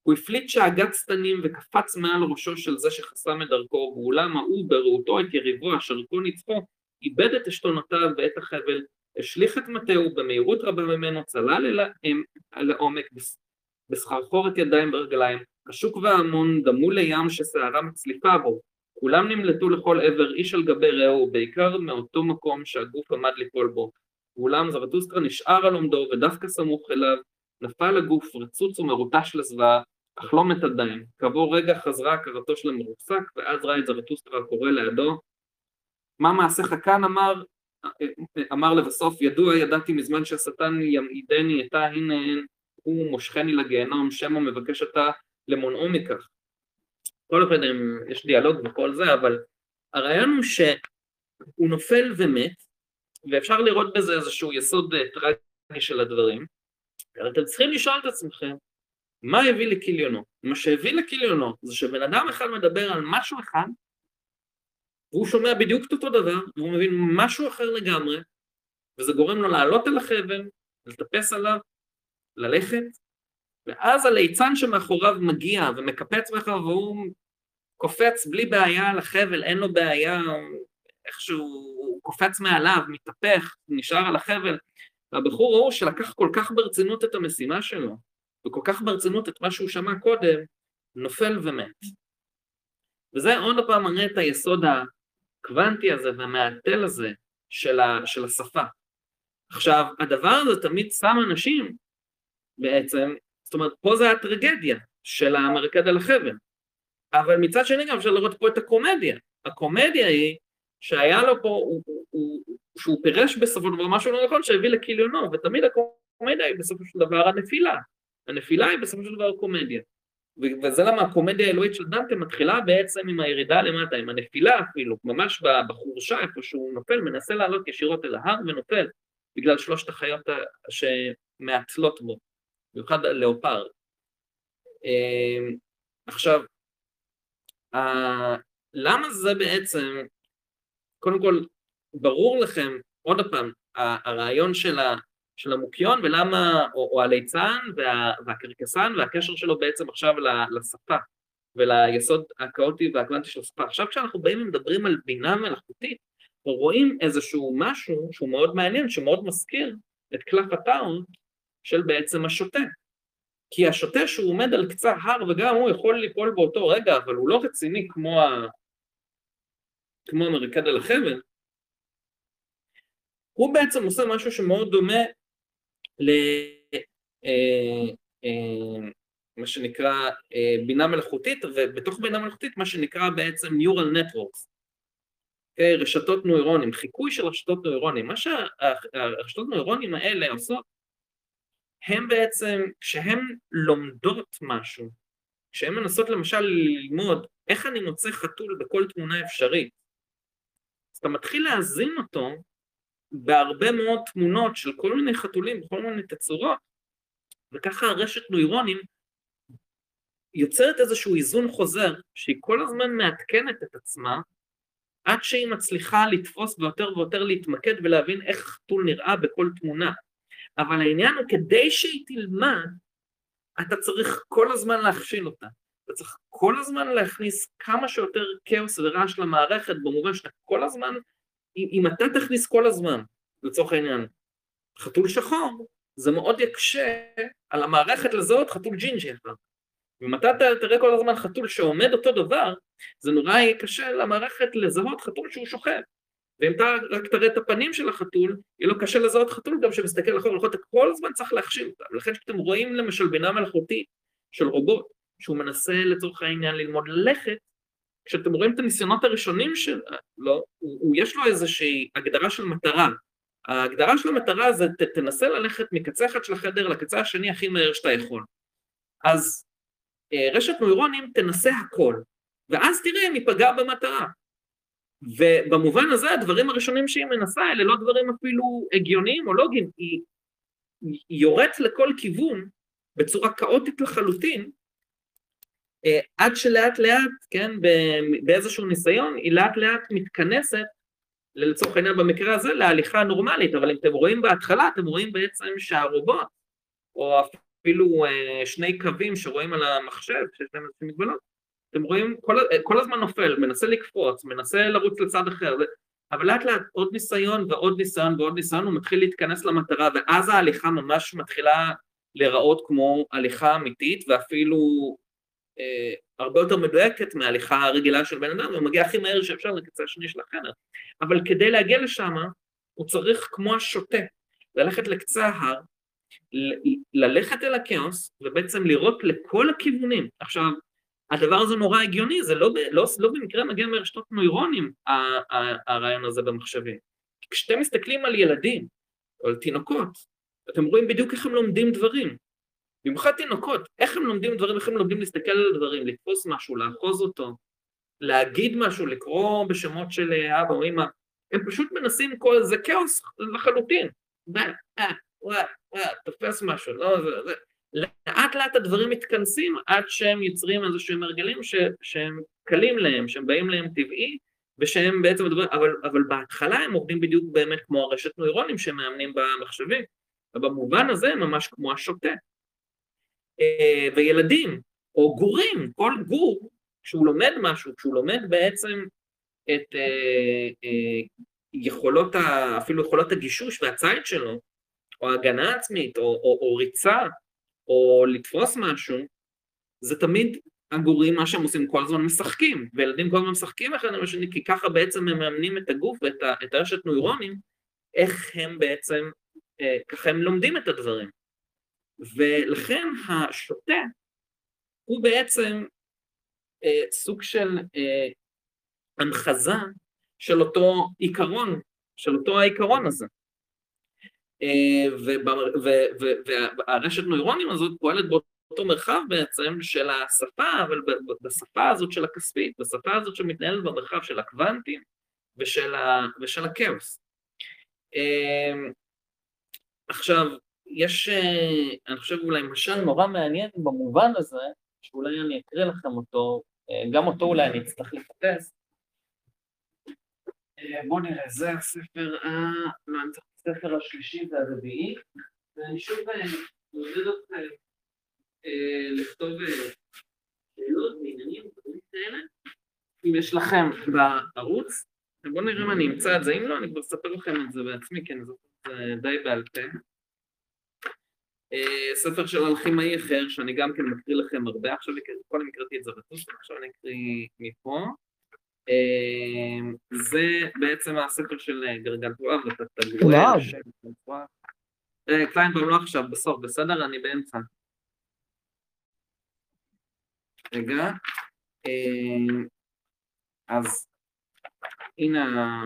הוא הפליט שהגת שטנים וקפץ מעל ראשו של זה שחסם את דרכו, ואולם ההוא בראותו את יריבו אשר כה ניצחו, איבד את עשתונותיו ואת החבל, השליך את מטהו במהירות רבה ממנו, צלל אל העומק בסחרחורת ידיים ורגליים, השוק וההמון דמו לים שסערה מצליפה בו, כולם נמלטו לכל עבר איש על גבי רעהו, בעיקר מאותו מקום שהגוף עמד ליפול בו. ואולם זרטוסטרה נשאר על עומדו ודווקא סמוך אליו, נפל הגוף רצוץ ומרוטש לזוועה, אך לא מת עדיין. כעבור רגע חזרה הכרתו של המרוסק, ואז ראה את זרטוסטרה קורא לידו. מה מעשיך כאן אמר, אמר לבסוף, ידוע ידעתי מזמן שהשטן ימעידני אתה הנה הוא מושכני לגיהנום, שמא מבקש אתה למונעו מכך. כל אופן יש דיאלוג וכל זה, אבל הרעיון הוא שהוא נופל ומת, ואפשר לראות בזה איזשהו יסוד אה, טרגי של הדברים, אבל אתם צריכים לשאול את עצמכם, מה הביא לכיליונו? מה שהביא לכיליונו זה שבן אדם אחד מדבר על משהו אחד, והוא שומע בדיוק את אותו דבר, והוא מבין משהו אחר לגמרי, וזה גורם לו לעלות על החבל, לטפס עליו, ללכת, ואז הליצן שמאחוריו מגיע ומקפץ מאחוריו והוא קופץ בלי בעיה על החבל, אין לו בעיה, איכשהו הוא קופץ מעליו, מתהפך, נשאר על החבל. והבחור ההוא שלקח כל כך ברצינות את המשימה שלו, וכל כך ברצינות את מה שהוא שמע קודם, נופל ומת. וזה עוד פעם מראה את היסוד הקוונטי הזה והמעטל הזה של, ה, של השפה. עכשיו, הדבר הזה תמיד שם אנשים בעצם, זאת אומרת, פה זה הטרגדיה של המרקד על החבל. אבל מצד שני גם אפשר לראות פה את הקומדיה. הקומדיה היא שהיה לו פה, הוא, הוא, הוא, שהוא פירש בסופו של דבר משהו לא נכון שהביא לכיליונו, ותמיד הקומדיה היא בסופו של דבר הנפילה. הנפילה היא בסופו של דבר קומדיה. וזה למה הקומדיה האלוהית של דנטה מתחילה בעצם עם הירידה למטה, עם הנפילה אפילו, ממש בחורשה איפה שהוא נופל, מנסה לעלות ישירות אל ההר ונופל, בגלל שלושת החיות שמעצלות בו, במיוחד הלאופר. אמ, עכשיו, למה זה בעצם, קודם כל, ברור לכם, עוד פעם, הרעיון של, ה, של המוקיון ולמה, או, או הליצן וה, והקרקסן והקשר שלו בעצם עכשיו לשפה וליסוד הכאוטי והקוונטי של השפה. עכשיו כשאנחנו באים ומדברים על בינה מלאכותית, אנחנו רואים איזשהו משהו שהוא מאוד מעניין, שמאוד מזכיר את קלף הטאון של בעצם השוטה. כי השוטה שהוא עומד על קצה הר וגם הוא יכול ליפול באותו רגע, אבל הוא לא רציני כמו, ה... כמו המרקד על החבל, הוא בעצם עושה משהו שמאוד דומה ל... אה, אה, מה שנקרא אה, בינה מלאכותית, ובתוך בינה מלאכותית מה שנקרא בעצם Neural Networks, okay, רשתות נוירונים, חיקוי של רשתות נוירונים. מה שהרשתות נוירונים האלה עושות הם בעצם, כשהן לומדות משהו, כשהן מנסות למשל ללמוד איך אני מוצא חתול בכל תמונה אפשרית, אז אתה מתחיל להזין אותו בהרבה מאוד תמונות של כל מיני חתולים בכל מיני תצורות, וככה הרשת נוירונים יוצרת איזשהו איזון חוזר, שהיא כל הזמן מעדכנת את עצמה, עד שהיא מצליחה לתפוס ויותר ויותר להתמקד ולהבין איך חתול נראה בכל תמונה. אבל העניין הוא כדי שהיא תלמד, אתה צריך כל הזמן להכשיל אותה. אתה צריך כל הזמן להכניס כמה שיותר כאוס ורעש למערכת, במובן שאתה כל הזמן, אם אתה תכניס כל הזמן, לצורך העניין, חתול שחור, זה מאוד יקשה על המערכת לזהות חתול ג'ינג'י אחד. ואם אתה תראה כל הזמן חתול שעומד אותו דבר, זה נורא יהיה קשה למערכת לזהות חתול שהוא שוכב. ואם אתה רק תראה את הפנים של החתול, יהיה לו קשה לזהות חתול גם שמסתכל אחורה, אתה כל הזמן צריך להכשיל אותם. לכן כשאתם רואים למשל בינה מלאכותית של רובוט, שהוא מנסה לצורך העניין ללמוד ללכת, כשאתם רואים את הניסיונות הראשונים שלו, לא, יש לו איזושהי הגדרה של מטרה. ההגדרה של המטרה זה ת, תנסה ללכת מקצה אחד של החדר לקצה השני הכי מהר שאתה יכול. אז אה, רשת נוירונים תנסה הכל, ואז תראה אם היא פגעה במטרה. ובמובן הזה הדברים הראשונים שהיא מנסה אלה לא דברים אפילו הגיוניים או לוגיים, היא, היא יורדת לכל כיוון בצורה כאוטית לחלוטין, אה, עד שלאט לאט, כן, באיזשהו ניסיון, היא לאט לאט מתכנסת, לצורך העניין במקרה הזה, להליכה נורמלית, אבל אם אתם רואים בהתחלה, אתם רואים בעצם שהרובוט, או אפילו אה, שני קווים שרואים על המחשב, שיש להם איזושהי מגבלות, אתם רואים, כל, כל הזמן נופל, מנסה לקפוץ, מנסה לרוץ לצד אחר, אבל לאט לאט עוד ניסיון ועוד ניסיון ועוד ניסיון, הוא מתחיל להתכנס למטרה, ואז ההליכה ממש מתחילה להיראות כמו הליכה אמיתית, ואפילו אה, הרבה יותר מדויקת מההליכה הרגילה של בן אדם, הוא מגיע הכי מהר שאפשר לקצה השני של החדר. אבל כדי להגיע לשם, הוא צריך, כמו השוטה, ללכת לקצה ההר, ללכת אל הכאוס, ובעצם לראות לכל הכיוונים. עכשיו, הדבר הזה נורא הגיוני, זה לא, לא, לא במקרה מגיע מרשתות נוירונים, הרעיון הזה במחשבים. כשאתם מסתכלים על ילדים, או על תינוקות, אתם רואים בדיוק איך הם לומדים דברים. במיוחד תינוקות, איך הם לומדים דברים, איך הם לומדים להסתכל על דברים, לתפוס משהו, לאחוז אותו, להגיד משהו, לקרוא בשמות של אבא או אמא, הם פשוט מנסים כל זה כאוס לחלוטין. תופס משהו, לא, זה, זה. לאט לאט הדברים מתכנסים עד שהם יוצרים איזשהם הרגלים ש, שהם קלים להם, שהם באים להם טבעי, ושהם בעצם מדברים, אבל, אבל בהתחלה הם עובדים בדיוק באמת כמו הרשת נוירונים שהם מאמנים במחשבים, ובמובן הזה הם ממש כמו השוטה. אה, וילדים, או גורים, כל גור, כשהוא לומד משהו, כשהוא לומד בעצם את אה, אה, יכולות, ה, אפילו יכולות הגישוש והציד שלו, או הגנה עצמית, או, או, או ריצה, או לתפוס משהו, זה תמיד הגורים, מה שהם עושים, כל הזמן משחקים, וילדים כל הזמן משחקים אחד עם השני, כי ככה בעצם הם מאמנים את הגוף ואת הרשת נוירונים, איך הם בעצם, ככה הם לומדים את הדברים. ולכן השוטה הוא בעצם אה, סוג של אה, הנחזה של אותו עיקרון, של אותו העיקרון הזה. והרשת נוירונים הזאת פועלת באותו מרחב בעצם של השפה, אבל בשפה הזאת של הכספית, בשפה הזאת שמתנהלת במרחב של הקוונטים ושל, ה, ושל הכאוס. אה, עכשיו, יש, אה, אני חושב אולי משל נורא מעניין במובן הזה, שאולי אני אקריא לכם אותו, אה, גם אותו אולי אני אצטרך לחפש. אה, בואו נראה, זה הספר, לא, אני צריך הספר השלישי והרביעי, ואני שוב מעודד אתכם לכתוב שאלות ועניינים, דברים כאלה, אם יש לכם בערוץ, בואו נראה אם אני אמצא את זה, אם לא, אני כבר אספר לכם את זה בעצמי, כי אני זוכר את זה די בעל פה. אה, ספר של אלכימאי אחר, שאני גם כן מקריא לכם הרבה, עכשיו קודם הקראתי את זרטוסטה, עכשיו אני אקריא מפה. אה, זה בעצם הספר של גרגנטואר ותתגואל. אה, קליינבאום לא עכשיו, בסוף, בסדר? אני באמצע. רגע. אז הנה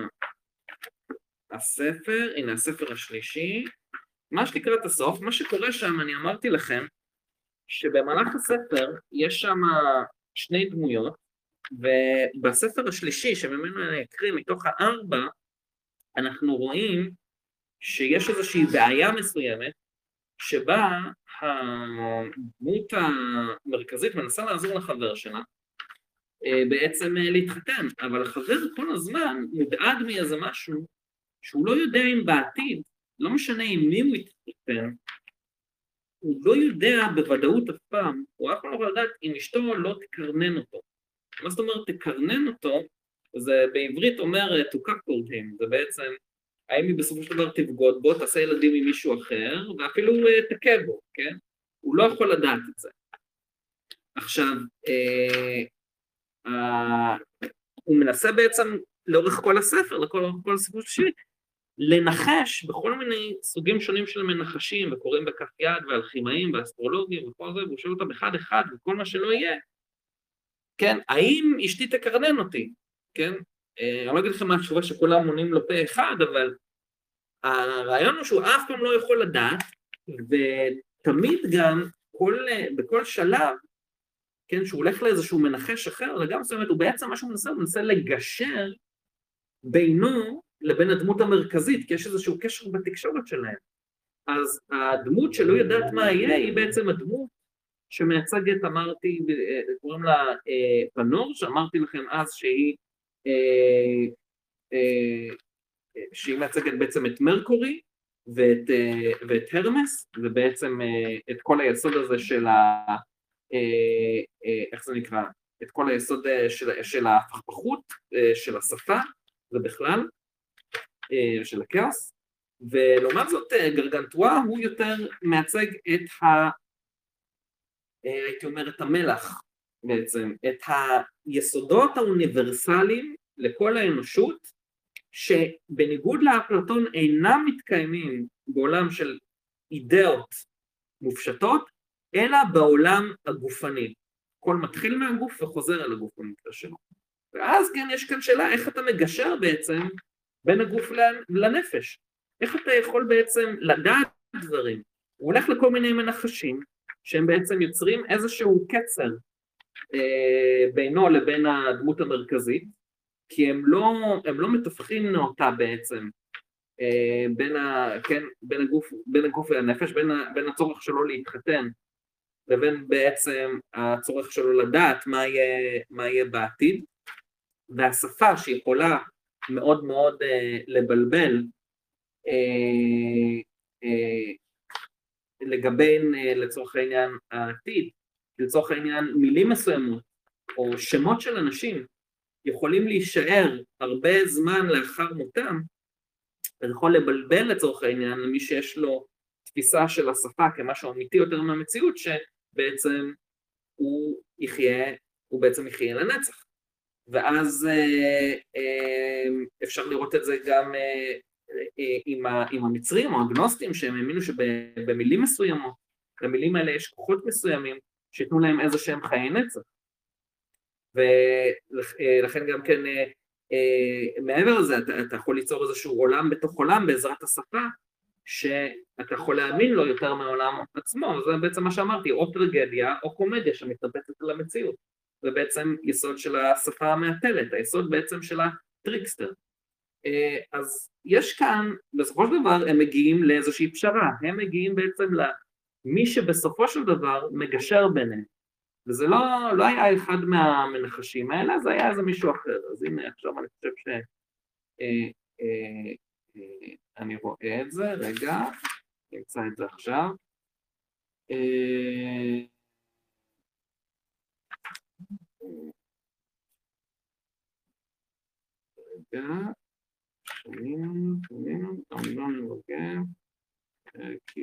הספר, הנה הספר השלישי. ממש לקראת הסוף, מה שקורה שם, אני אמרתי לכם, שבמהלך הספר יש שם שני דמויות, ובספר השלישי, שממנו אני אקריא מתוך הארבע, אנחנו רואים שיש איזושהי בעיה מסוימת, שבה הדמות המרכזית מנסה לעזור לחבר שלה, אה, בעצם אה, להתחתן, אבל החבר כל הזמן מודאג מאיזה משהו שהוא לא יודע אם בעתיד לא משנה עם מי הוא יתחתן, הוא לא יודע בוודאות אף פעם, הוא אף פעם לא יכול לדעת אם אשתו לא תקרנן אותו. מה זאת אומרת תקרנן אותו? זה בעברית אומר to cuckold him, זה בעצם האם היא בסופו של דבר תבגוד בו, תעשה ילדים עם מישהו אחר, ואפילו אה, תכה בו, כן? הוא לא יכול לדעת את זה. עכשיו, אה, אה, הוא מנסה בעצם לאורך כל הספר, לכל כל הסיפור שלי, לנחש בכל מיני סוגים שונים של מנחשים, וקוראים בכף יד, ואלכימאים, ואסטרולוגים, וכל זה, והוא שואל אותם אחד אחד, וכל מה שלא יהיה, כן, האם אשתי תקרנן אותי, כן? אה, אני לא אגיד לכם מה התשובה שכולם עונים לו פה אחד, אבל הרעיון הוא שהוא אף פעם לא יכול לדעת, ותמיד גם, כל, בכל שלב, כן, שהוא הולך לאיזשהו מנחש אחר, לגמרי זאת אומרת, הוא בעצם, מה שהוא מנסה, הוא מנסה לגשר בינו לבין הדמות המרכזית, כי יש איזשהו קשר בתקשורת שלהם. אז הדמות שלא יודעת מה יהיה, היא בעצם הדמות שמייצגת, אמרתי, קוראים לה אה, פנור, שאמרתי לכם אז שהיא, אה, אה, שהיא מייצגת בעצם את מרקורי ואת, אה, ואת הרמס, ובעצם אה, את כל היסוד הזה של ה... אה, אה, איך זה נקרא? את כל היסוד אה, של, של ההפכפכות, אה, של השפה ובכלל, אה, של הכעס, ולעומת זאת אה, גרגנטואה הוא יותר מייצג את ה... אה, הייתי אומר את המלח בעצם, את היסודות האוניברסליים לכל האנושות, שבניגוד לאפלטון אינם מתקיימים בעולם של אידאות מופשטות, אלא בעולם הגופני. הכל מתחיל מהגוף וחוזר אל הגוף במקרה שלו. ואז כן יש כאן שאלה איך אתה מגשר בעצם בין הגוף לנפש. איך אתה יכול בעצם לדעת דברים? הוא הולך לכל מיני מנחשים שהם בעצם יוצרים איזשהו קצר אה, בינו לבין הדמות המרכזית, כי הם לא, הם לא מתווכים נאותה בעצם אה, בין, ה, כן, בין, הגוף, בין הגוף והנפש, בין, ה, בין הצורך שלו להתחתן לבין בעצם הצורך שלו לדעת מה יהיה, מה יהיה בעתיד, והשפה שיכולה מאוד מאוד אה, לבלבל אה, אה, לגבי אה, לצורך העניין העתיד, לצורך העניין מילים מסוימות או שמות של אנשים יכולים להישאר הרבה זמן לאחר מותם, זה יכול לבלבל לצורך העניין למי שיש לו תפיסה של השפה כמשהו אמיתי יותר מהמציאות, שבעצם הוא יחיה, הוא בעצם יחיה לנצח. ואז אה, אה, אפשר לראות את זה גם עם, עם המצרים או הגנוסטים שהם האמינו שבמילים מסוימות, למילים האלה יש כוחות מסוימים שייתנו להם איזה שהם חיי נצח. ולכן גם כן מעבר לזה אתה, אתה יכול ליצור איזשהו עולם בתוך עולם בעזרת השפה שאתה יכול להאמין לו יותר מהעולם עצמו, זה בעצם מה שאמרתי, או טרגדיה או קומדיה שמתאבטת על המציאות. זה בעצם יסוד של השפה המעטלת, היסוד בעצם של הטריקסטר. אה, אז יש כאן, בסופו של דבר הם מגיעים לאיזושהי פשרה, הם מגיעים בעצם למי שבסופו של דבר מגשר ביניהם. וזה לא, לא היה אחד מהמנחשים האלה, זה היה איזה מישהו אחר. אז הנה עכשיו אני חושב ש... אה, אה, אה, אני רואה את זה, רגע, נמצא את זה עכשיו. אה, רגע, שומעים, שומעים, כמובן נוגע, כי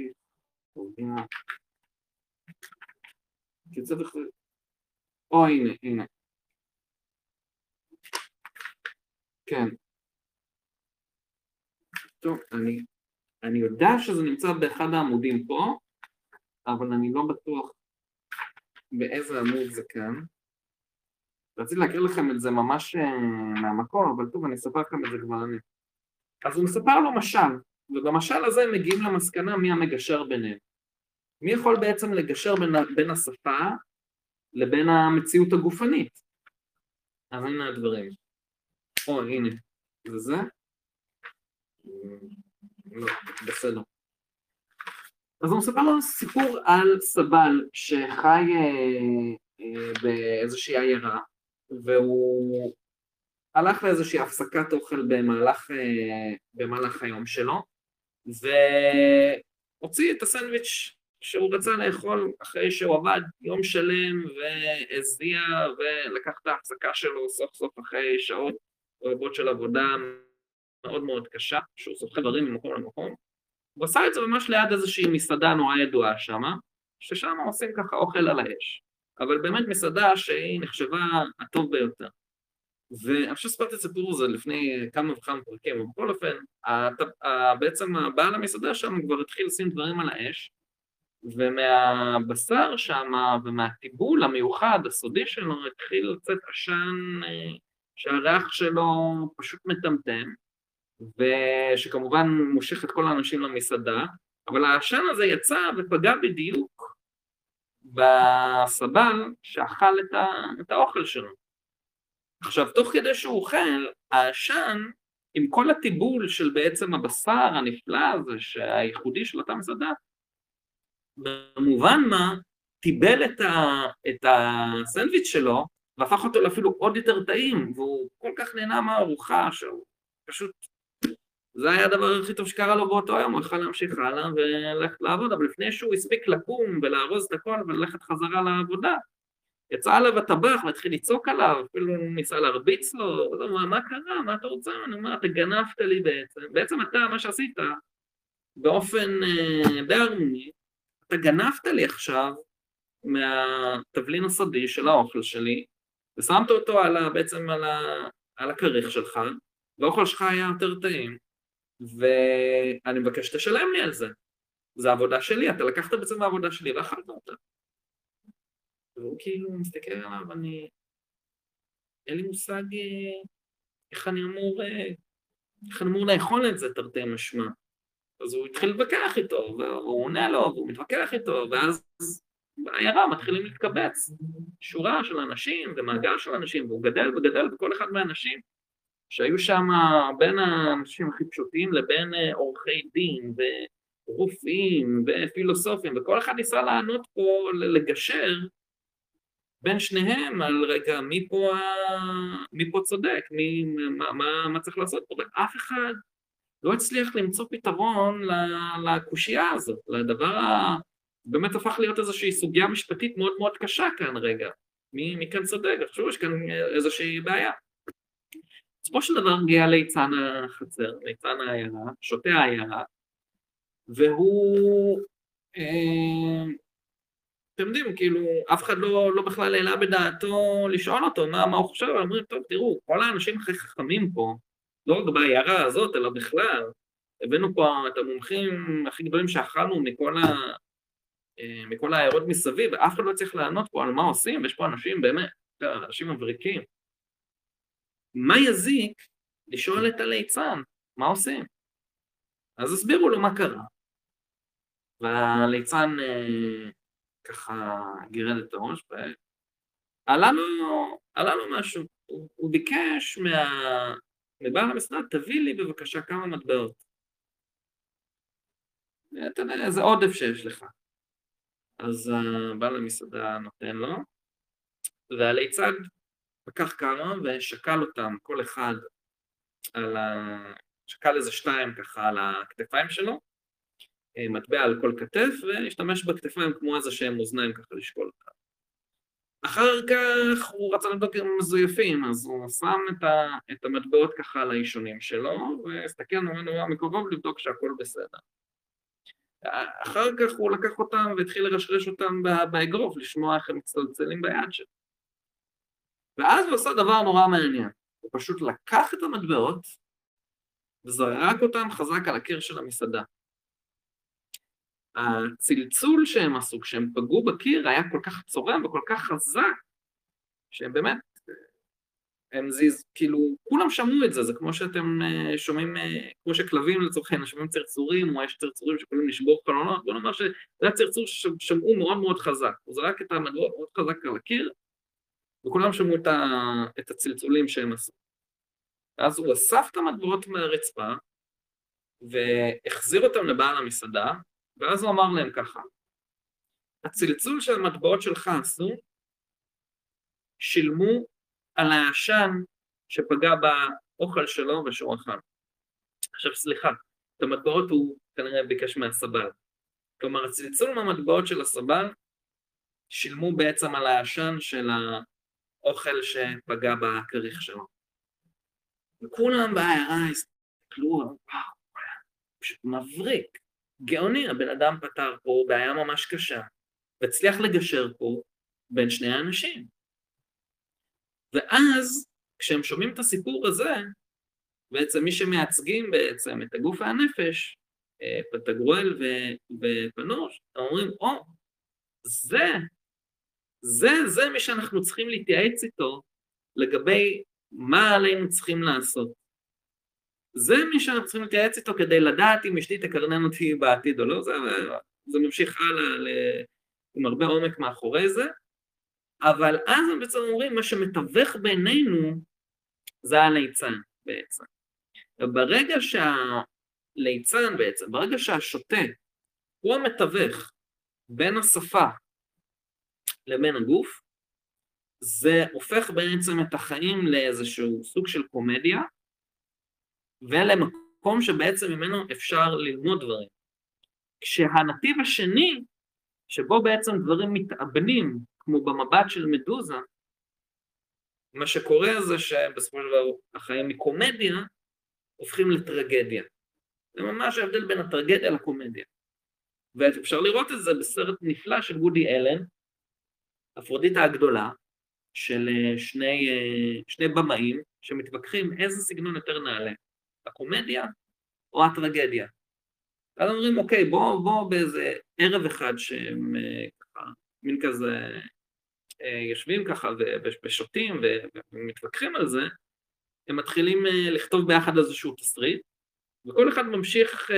קובע, כי צריך, או הנה, הנה, כן, טוב, אני, אני יודע שזה נמצא באחד העמודים פה, אבל אני לא בטוח באיזה עמוד זה כאן. רציתי להקריא לכם את זה ממש אה, מהמקום, אבל טוב, אני אספר לכם את זה כבר אני. אז הוא מספר לו משל, ובמשל הזה הם מגיעים למסקנה מי המגשר ביניהם. מי יכול בעצם לגשר בין, בין השפה לבין המציאות הגופנית? אז הנה הדברים. או, הנה, זה זה? לא, בסדר. אז הוא מספר לנו סיפור על סבל שחי אה, אה, באיזושהי עיירה והוא הלך לאיזושהי הפסקת אוכל במהלך, אה, במהלך היום שלו והוציא את הסנדוויץ' שהוא רצה לאכול אחרי שהוא עבד יום שלם והזיע ולקח את ההפסקה שלו סוף סוף אחרי שעות רבות של עבודה מאוד מאוד קשה, שהוא סוחב הרים ממקום למקום, הוא עשה את זה ממש ליד איזושהי מסעדה נורא ידועה שמה, ששם עושים ככה אוכל על האש. אבל באמת מסעדה שהיא נחשבה הטוב ביותר. ואני חושב שסיפרתי את הסיפור הזה לפני כמה וכמה פרקים, אבל בכל אופן, בעצם הבעל המסעדה שם כבר התחיל לשים דברים על האש, ומהבשר שם ומהטיבול המיוחד, הסודי שלו, התחיל לצאת עשן אה, שהריח שלו פשוט מטמטם, ושכמובן מושך את כל האנשים למסעדה, אבל העשן הזה יצא ופגע בדיוק בסבל שאכל את, ה... את האוכל שלו. עכשיו, תוך כדי שהוא אוכל, העשן, עם כל הטיבול של בעצם הבשר הנפלא הזה, הייחודי של אותה מסעדה, במובן מה, טיבל את, ה... את הסנדוויץ' שלו, והפך אותו לאפילו עוד יותר טעים, והוא כל כך נהנה מהארוחה שהוא פשוט זה היה הדבר הכי טוב שקרה לו באותו יום, הוא יכל להמשיך הלאה וללכת לעבוד, אבל לפני שהוא הספיק לקום ולארוז את הכל וללכת חזרה לעבודה, יצא עליו הטבח והתחיל לצעוק עליו, אפילו ניסה להרביץ לו, לא, מה, מה קרה, מה אתה רוצה? אני אומר, אתה גנבת לי בעצם, בעצם אתה, מה שעשית, באופן אה, די אתה גנבת לי עכשיו מהתבלין הסודי של האוכל שלי, ושמת אותו על, בעצם על, ה, על הכריך שלך, והאוכל שלך היה יותר טעים. ואני מבקש שתשלם לי על זה. זה עבודה שלי, אתה לקחת בעצם מהעבודה שלי ואכלת אותה. והוא כאילו מסתכל עליו, אני... אין לי מושג אה, איך אני אמור, אה, איך אני אמור לאכול את זה תרתי משמע. אז הוא התחיל להתווכח איתו, והוא עונה לו, והוא מתווכח איתו, ואז בעיירה מתחילים להתקבץ שורה של אנשים ומעגל של אנשים, והוא גדל וגדל, וכל אחד מהאנשים שהיו שם בין האנשים הכי פשוטים לבין אה, עורכי דין ורופאים ופילוסופים, וכל אחד ניסה לענות פה, לגשר בין שניהם על רגע מי פה, מי פה צודק, מי, מה, מה, מה צריך לעשות פה, ואף אחד לא הצליח למצוא פתרון לקושייה הזאת, לדבר ה... באמת הפך להיות איזושהי סוגיה משפטית מאוד מאוד קשה כאן רגע, מי, מי כאן צודק, חושב שיש כאן איזושהי בעיה. בסופו של דבר מגיע ליצן החצר, ליצן העיירה, שותה העיירה, והוא, אה, אתם יודעים, כאילו, אף אחד לא, לא בכלל העלה בדעתו לשאול אותו מה, מה הוא חושב, אבל אומרים, טוב, תראו, כל האנשים הכי חכמים פה, לא רק בעיירה הזאת, אלא בכלל, הבאנו פה את המומחים הכי גדולים שאכלנו מכל, ה, אה, מכל העיירות מסביב, ואף אחד לא צריך לענות פה על מה עושים, ויש פה אנשים באמת, אנשים מבריקים. מה יזיק לשאול את הליצן, מה עושים? אז הסבירו לו מה קרה. והליצן אה, ככה גירד את הראש ועלה לו, משהו. הוא, הוא ביקש מה, מבעל המסעדה, תביא לי בבקשה כמה מטבעות. אתה יודע, איזה עודף שיש לך. אז בעל המסעדה נותן לו, והליצן לקח כמה ושקל אותם, כל אחד על ה... שקל איזה שתיים ככה על הכתפיים שלו, אה, מטבע על כל כתף, והשתמש בכתפיים כמו איזה שהם אוזניים ככה לשקול אותם. אחר כך הוא רצה לבדוק אם הם מזויפים, אז הוא שם את, ה, את המטבעות ככה על האישונים שלו, והסתכל נורא מקרוב לבדוק שהכל בסדר. אחר כך הוא לקח אותם והתחיל לרשרש אותם באגרוף, לשמוע איך הם מצטלצלים ביד שלו. ואז הוא עשה דבר נורא מעניין, הוא פשוט לקח את המטבעות וזרק אותם חזק על הקיר של המסעדה. הצלצול שהם עשו כשהם פגעו בקיר היה כל כך צורם וכל כך חזק, שהם באמת, הם זיז, כאילו, כולם שמעו את זה, זה כמו שאתם אה, שומעים, אה, כמו שכלבים לצורך העניין שומעים צרצורים, או יש צרצורים שיכולים לשבור חלונות, בוא נאמר שזה היה צרצור ששמעו מאוד מאוד חזק, הוא זרק את המטבעות מאוד חזק על הקיר, וכולם שמעו את, ה, את הצלצולים שהם עשו. ואז הוא אסף את המטבעות מהרצפה, והחזיר אותם לבעל המסעדה, ואז הוא אמר להם ככה, הצלצול שהמטבעות שלך עשו, שילמו על העשן שפגע באוכל שלו ושהוא אכל. עכשיו סליחה, את המטבעות הוא כנראה ביקש מהסבל. כלומר, הצלצול מהמטבעות של הסבל שילמו בעצם על העשן של אוכל שפגע בכריך שלו. וכולם בעיירה הסתכלו, וואו, פשוט מבריק, גאוני, הבן אדם פתר פה בעיה ממש קשה, והצליח לגשר פה בין שני האנשים. ואז, כשהם שומעים את הסיפור הזה, בעצם מי שמייצגים בעצם את הגוף והנפש, אה, פטגרואל ופנוש, אומרים, או, oh, זה, זה, זה מי שאנחנו צריכים להתייעץ איתו לגבי מה עלינו צריכים לעשות. זה מי שאנחנו צריכים להתייעץ איתו כדי לדעת אם אשתי תקרנן אותי בעתיד או לא, זה, זה ממשיך הלאה ל, עם הרבה עומק מאחורי זה, אבל אז הם בעצם אומרים, מה שמתווך בינינו זה הליצן בעצם. וברגע שהליצן בעצם, ברגע שהשוטה הוא המתווך בין השפה לבין הגוף, זה הופך בעצם את החיים לאיזשהו סוג של קומדיה, ולמקום שבעצם ממנו אפשר ללמוד דברים. כשהנתיב השני, שבו בעצם דברים מתאבנים, כמו במבט של מדוזה, מה שקורה זה שבסופו של דבר החיים מקומדיה הופכים לטרגדיה. זה ממש ההבדל בין הטרגדיה לקומדיה. ואפשר לראות את זה בסרט נפלא של וודי אלן, אפרודיטה הגדולה, של אה, שני, אה, שני במאים שמתווכחים איזה סגנון יותר נעלה, הקומדיה או הטרגדיה. אז אומרים, אוקיי, בואו בוא באיזה ערב אחד שהם אה, ככה, מין כזה, יושבים ככה ושותים ומתווכחים על זה, הם מתחילים לכתוב ביחד איזשהו תסריט, וכל אחד ממשיך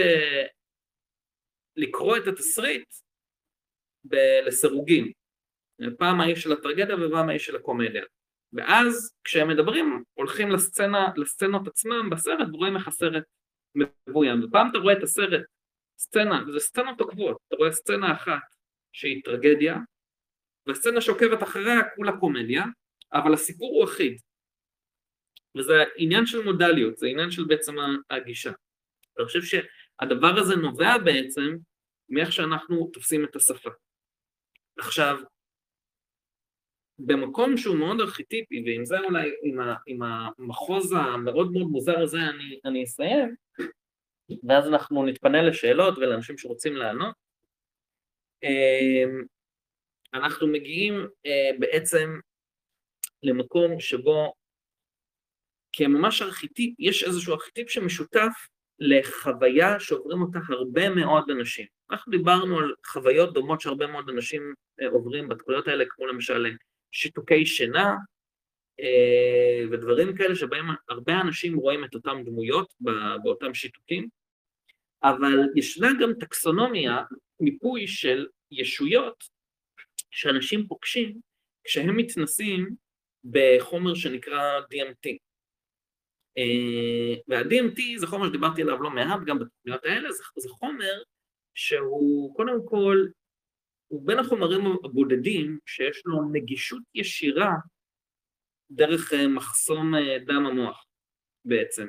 לקרוא את התסריט לסירוגין. פעם האיש של הטרגדיה ופעם האיש של הקומדיה. ואז כשהם מדברים, הולכים לסצנה, לסצנות עצמם בסרט ורואים איך הסרט מבוים. ופעם אתה רואה את הסרט, סצנה, וזה סצנות עוקבות, אתה רואה סצנה אחת שהיא טרגדיה, והסצנה שעוקבת אחריה כולה קומדיה, אבל הסיפור הוא אחיד. וזה עניין של מודליות, זה עניין של בעצם הגישה. אני חושב שהדבר הזה נובע בעצם מאיך שאנחנו תופסים את השפה. עכשיו, במקום שהוא מאוד ארכיטיפי, ועם זה אולי, עם, ה, עם המחוז המאוד מאוד מוזר הזה אני, אני אסיים, ואז אנחנו נתפנה לשאלות ולאנשים שרוצים לענות. אמ, אנחנו מגיעים אה, בעצם למקום שבו כממש ארכיטיפ, יש איזשהו ארכיטיפ שמשותף לחוויה שעוברים אותה הרבה מאוד אנשים. אנחנו דיברנו על חוויות דומות שהרבה מאוד אנשים אה, עוברים בתקויות האלה, כמו למשל שיתוקי שינה אה, ודברים כאלה שבהם הרבה אנשים רואים את אותם דמויות באותם שיתוקים, אבל ישנה גם טקסונומיה, מיפוי של ישויות שאנשים פוגשים כשהם מתנסים בחומר שנקרא DMT. אה, וה-DMT זה חומר שדיברתי עליו לא מעט גם בתוכניות האלה, זה, זה חומר שהוא קודם כל הוא בין החומרים הבודדים שיש לו נגישות ישירה דרך אה, מחסום אה, דם המוח בעצם,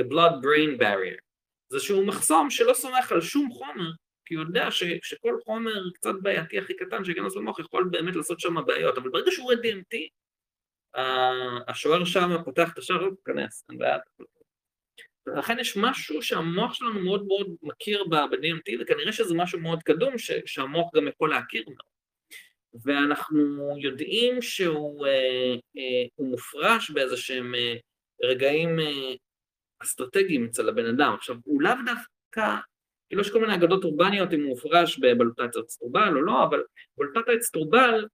the blood brain barrier. זה שהוא מחסום שלא סומך על שום חומר, כי הוא יודע ש, שכל חומר קצת בעייתי הכי קטן שייכנס למוח יכול באמת לעשות שם בעיות, אבל ברגע שהוא רואה DMT, השוער שם פותח את השער, כנס, אין בעיה, ולכן יש משהו שהמוח שלנו מאוד מאוד מכיר ב-DMT, וכנראה שזה משהו מאוד קדום ש- שהמוח גם יכול להכיר מאוד. ואנחנו יודעים שהוא אה, אה, מופרש באיזה שהם אה, רגעים אה, אסטרטגיים אצל הבן אדם. עכשיו, הוא לאו דווקא, כאילו יש כל מיני אגדות אורבניות אם הוא מופרש בבלוטת אצטרובל או לא, אבל בלוטת האצטרובל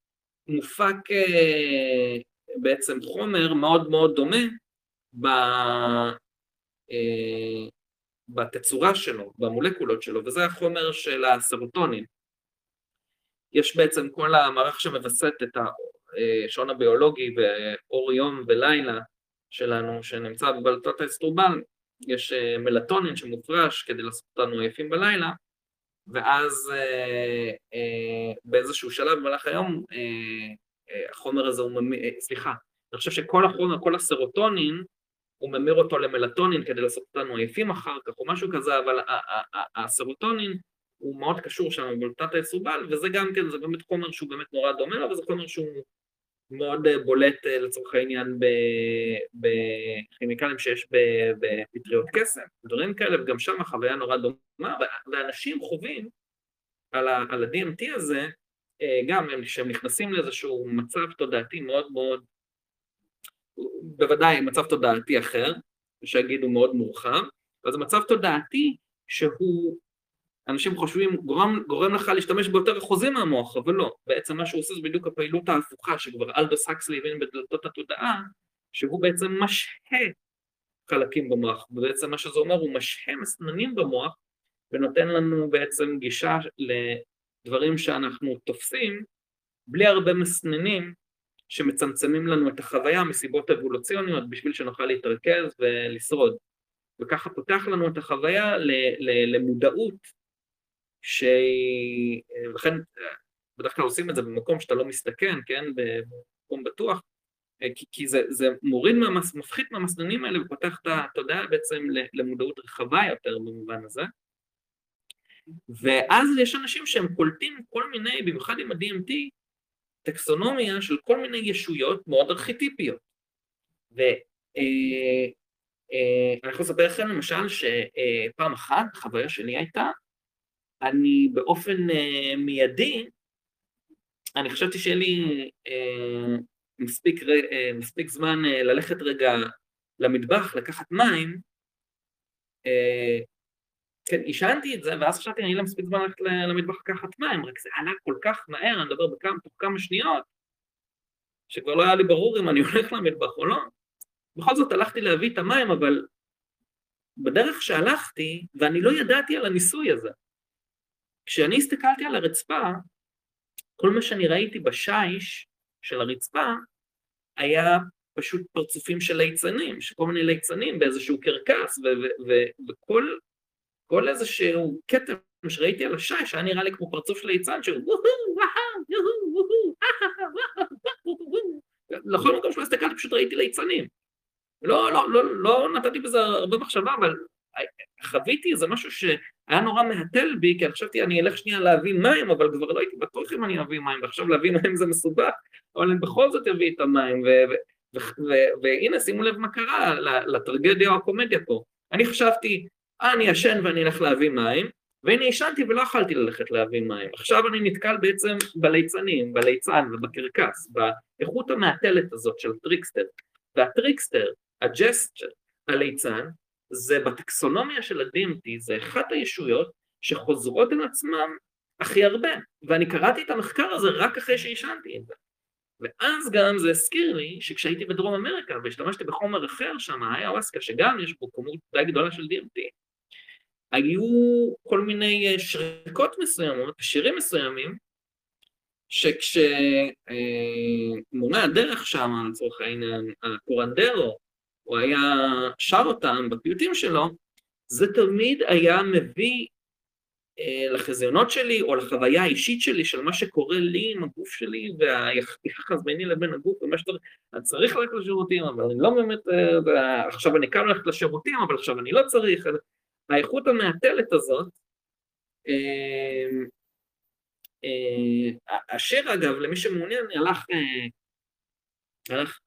מופק אה, בעצם חומר מאוד מאוד דומה בתצורה שלו, במולקולות שלו, וזה החומר של הסרוטונין. יש בעצם כל המערך שמווסת את השעון הביולוגי ואור יום ולילה שלנו, שנמצא בבלטות האסטרובל, יש אה, מלטונין שמופרש כדי לעשות אותנו עייפים בלילה, ואז אה, באיזשהו שלב במהלך היום החומר הזה הוא, סליחה, אני חושב שכל החומר, כל הסרוטונין הוא ממיר אותו למלטונין כדי לעשות אותנו עייפים אחר כך או משהו כזה, אבל הסרוטונין הוא מאוד קשור שם בבלוטת היסובל, וזה גם כן, זה באמת חומר שהוא באמת נורא דומה לו, וזה חומר שהוא מאוד בולט לצורך העניין בכימיקלים שיש בפטריות קסם, דברים כאלה, וגם שם החוויה נורא דומה, ואנשים חווים על ה-DMT הזה, גם כשהם נכנסים לאיזשהו מצב תודעתי מאוד מאוד, בוודאי מצב תודעתי אחר, שיגידו מאוד מורחב, אבל זה מצב תודעתי שהוא, אנשים חושבים, גורם, גורם לך להשתמש ביותר אחוזים מהמוח, אבל לא, בעצם מה שהוא עושה זה בדיוק הפעילות ההפוכה, שכבר אלדוס הקסלי הבין בדלתות התודעה, שהוא בעצם משהה חלקים במוח, ובעצם מה שזה אומר, הוא משהה מסננים במוח, ונותן לנו בעצם גישה לדברים שאנחנו תופסים, בלי הרבה מסננים שמצמצמים לנו את החוויה מסיבות אבולוציוניות בשביל שנוכל להתרכז ולשרוד. וככה פותח לנו את החוויה למודעות שהיא, לכן בדרך כלל עושים את זה במקום שאתה לא מסתכן, כן, במקום בטוח, כי, כי זה, זה מוריד, מהמס, מפחית מהמסננים האלה ופותח את התודעה בעצם למודעות רחבה יותר במובן הזה. ואז יש אנשים שהם קולטים כל מיני, במיוחד עם ה-DMT, טקסונומיה של כל מיני ישויות מאוד ארכיטיפיות. ואני אה, אה, יכול לספר לכם למשל שפעם אחת, החוויה שלי הייתה, אני באופן אה, מיידי, אני חשבתי שיהיה לי מספיק, מספיק זמן ללכת רגע למטבח, לקחת מים, כן, עישנתי את זה, ואז חשבתי, אני לא מספיק זמן ללכת למטבח לקחת מים, רק זה עלה כל כך מהר, אני מדבר בכמה, תוך כמה שניות, שכבר לא היה לי ברור אם אני הולך למטבח או לא. בכל זאת הלכתי להביא את המים, אבל בדרך שהלכתי, ואני לא ידעתי על הניסוי הזה. כשאני הסתכלתי על הרצפה, כל מה שאני ראיתי בשיש של הרצפה היה פשוט פרצופים של ליצנים, שכל מיני ליצנים באיזשהו קרקס, וכל כל איזשהו כתם שראיתי על השיש, היה נראה לי כמו פרצוף של ליצן, שהוא לכל מקום שלא הסתכלתי פשוט ראיתי ליצנים. נתתי בזה הרבה מחשבה, אבל חוויתי איזה משהו שהיה נורא מהתל בי, כי אני חשבתי אני אלך שנייה להביא מים, אבל כבר הייתי בטוח אם אני אביא מים, ועכשיו להביא מים זה מסובך, אבל אני בכל זאת אביא את המים, והנה שימו לב מה קרה לטרגדיה או הקומדיה פה. אני חשבתי, אני ישן ואני אלך להביא מים, והנה ישנתי ולא יכלתי ללכת להביא מים. עכשיו אני נתקל בעצם בליצנים, בליצן ובקרקס, באיכות המהתלת הזאת של הטריקסטר. והטריקסטר, ה-jester, הליצן, זה בטקסונומיה של ה-DMT, זה אחת הישויות שחוזרות על עצמם הכי הרבה. ואני קראתי את המחקר הזה רק אחרי שעישנתי את זה. ואז גם זה הזכיר לי שכשהייתי בדרום אמריקה והשתמשתי בחומר אחר שם, האיוואסקה, שגם יש בו כמות די גדולה של DMT, היו כל מיני אה, שריקות מסוימות, שירים מסוימים, שכשמורה אה, הדרך שם, לצורך העניין, הקורנדרו, הוא היה שר אותם בפיוטים שלו, זה תמיד היה מביא אה, לחזיונות שלי או לחוויה האישית שלי של מה שקורה לי עם הגוף שלי והיחס ביני לבין הגוף ומה שצריך, אני צריך ללכת לשירותים אבל אני לא באמת, עכשיו אני כאן ללכת לשירותים אבל עכשיו אני לא צריך, האיכות המעטלת הזאת, אה, אה, השיר אגב, למי שמעוניין, הלך, אה, הלך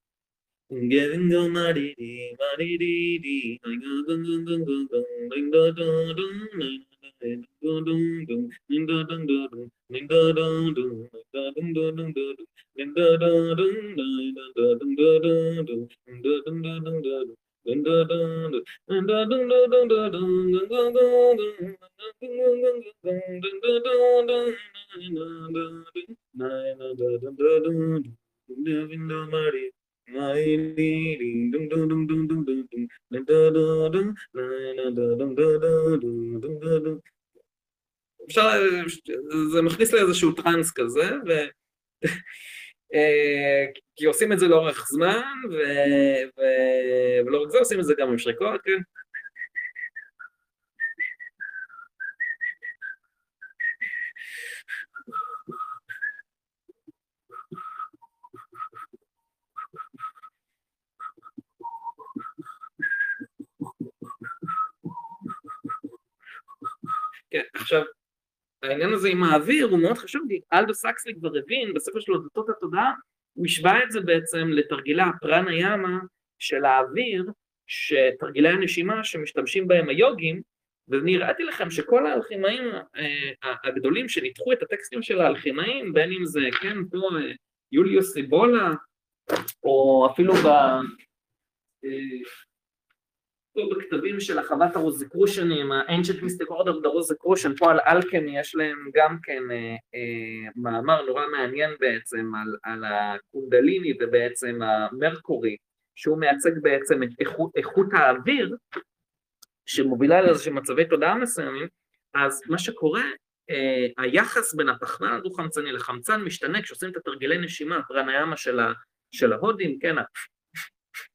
אפשר, זה מכניס לאיזשהו טראנס כזה, ו... אה, כי עושים את זה לאורך זמן, ו... ו... ולא רק זה, עושים את זה גם עם שריקות, כן? כן, עכשיו, העניין הזה עם האוויר הוא מאוד חשוב, כי אלדו סקסלי כבר הבין בספר שלו דלתות התודעה, הוא השווה את זה בעצם לתרגילי הפרנה ימה של האוויר, שתרגילי הנשימה שמשתמשים בהם היוגים, ונראיתי לכם שכל האלכימאים אה, הגדולים שניתחו את הטקסטים של האלכימאים, בין אם זה, כן, פה אה, יוליוס סיבולה, או אפילו ב... אה, בכתבים של החוות הרוזיקרושנים, ה-Ancient Mystic Order of the Rosicrucian, פה על אלכמי יש להם גם כן אה, אה, מאמר נורא מעניין בעצם על, על הקונדליני ובעצם המרקורי, שהוא מייצג בעצם את איכות, איכות האוויר, שמובילה לאיזשהם מצבי תודעה מסוימים, אז מה שקורה, אה, היחס בין הפחמן הדו-חמצני לחמצן משתנה כשעושים את התרגילי נשימה, פרניאמה של, של ההודים, כן,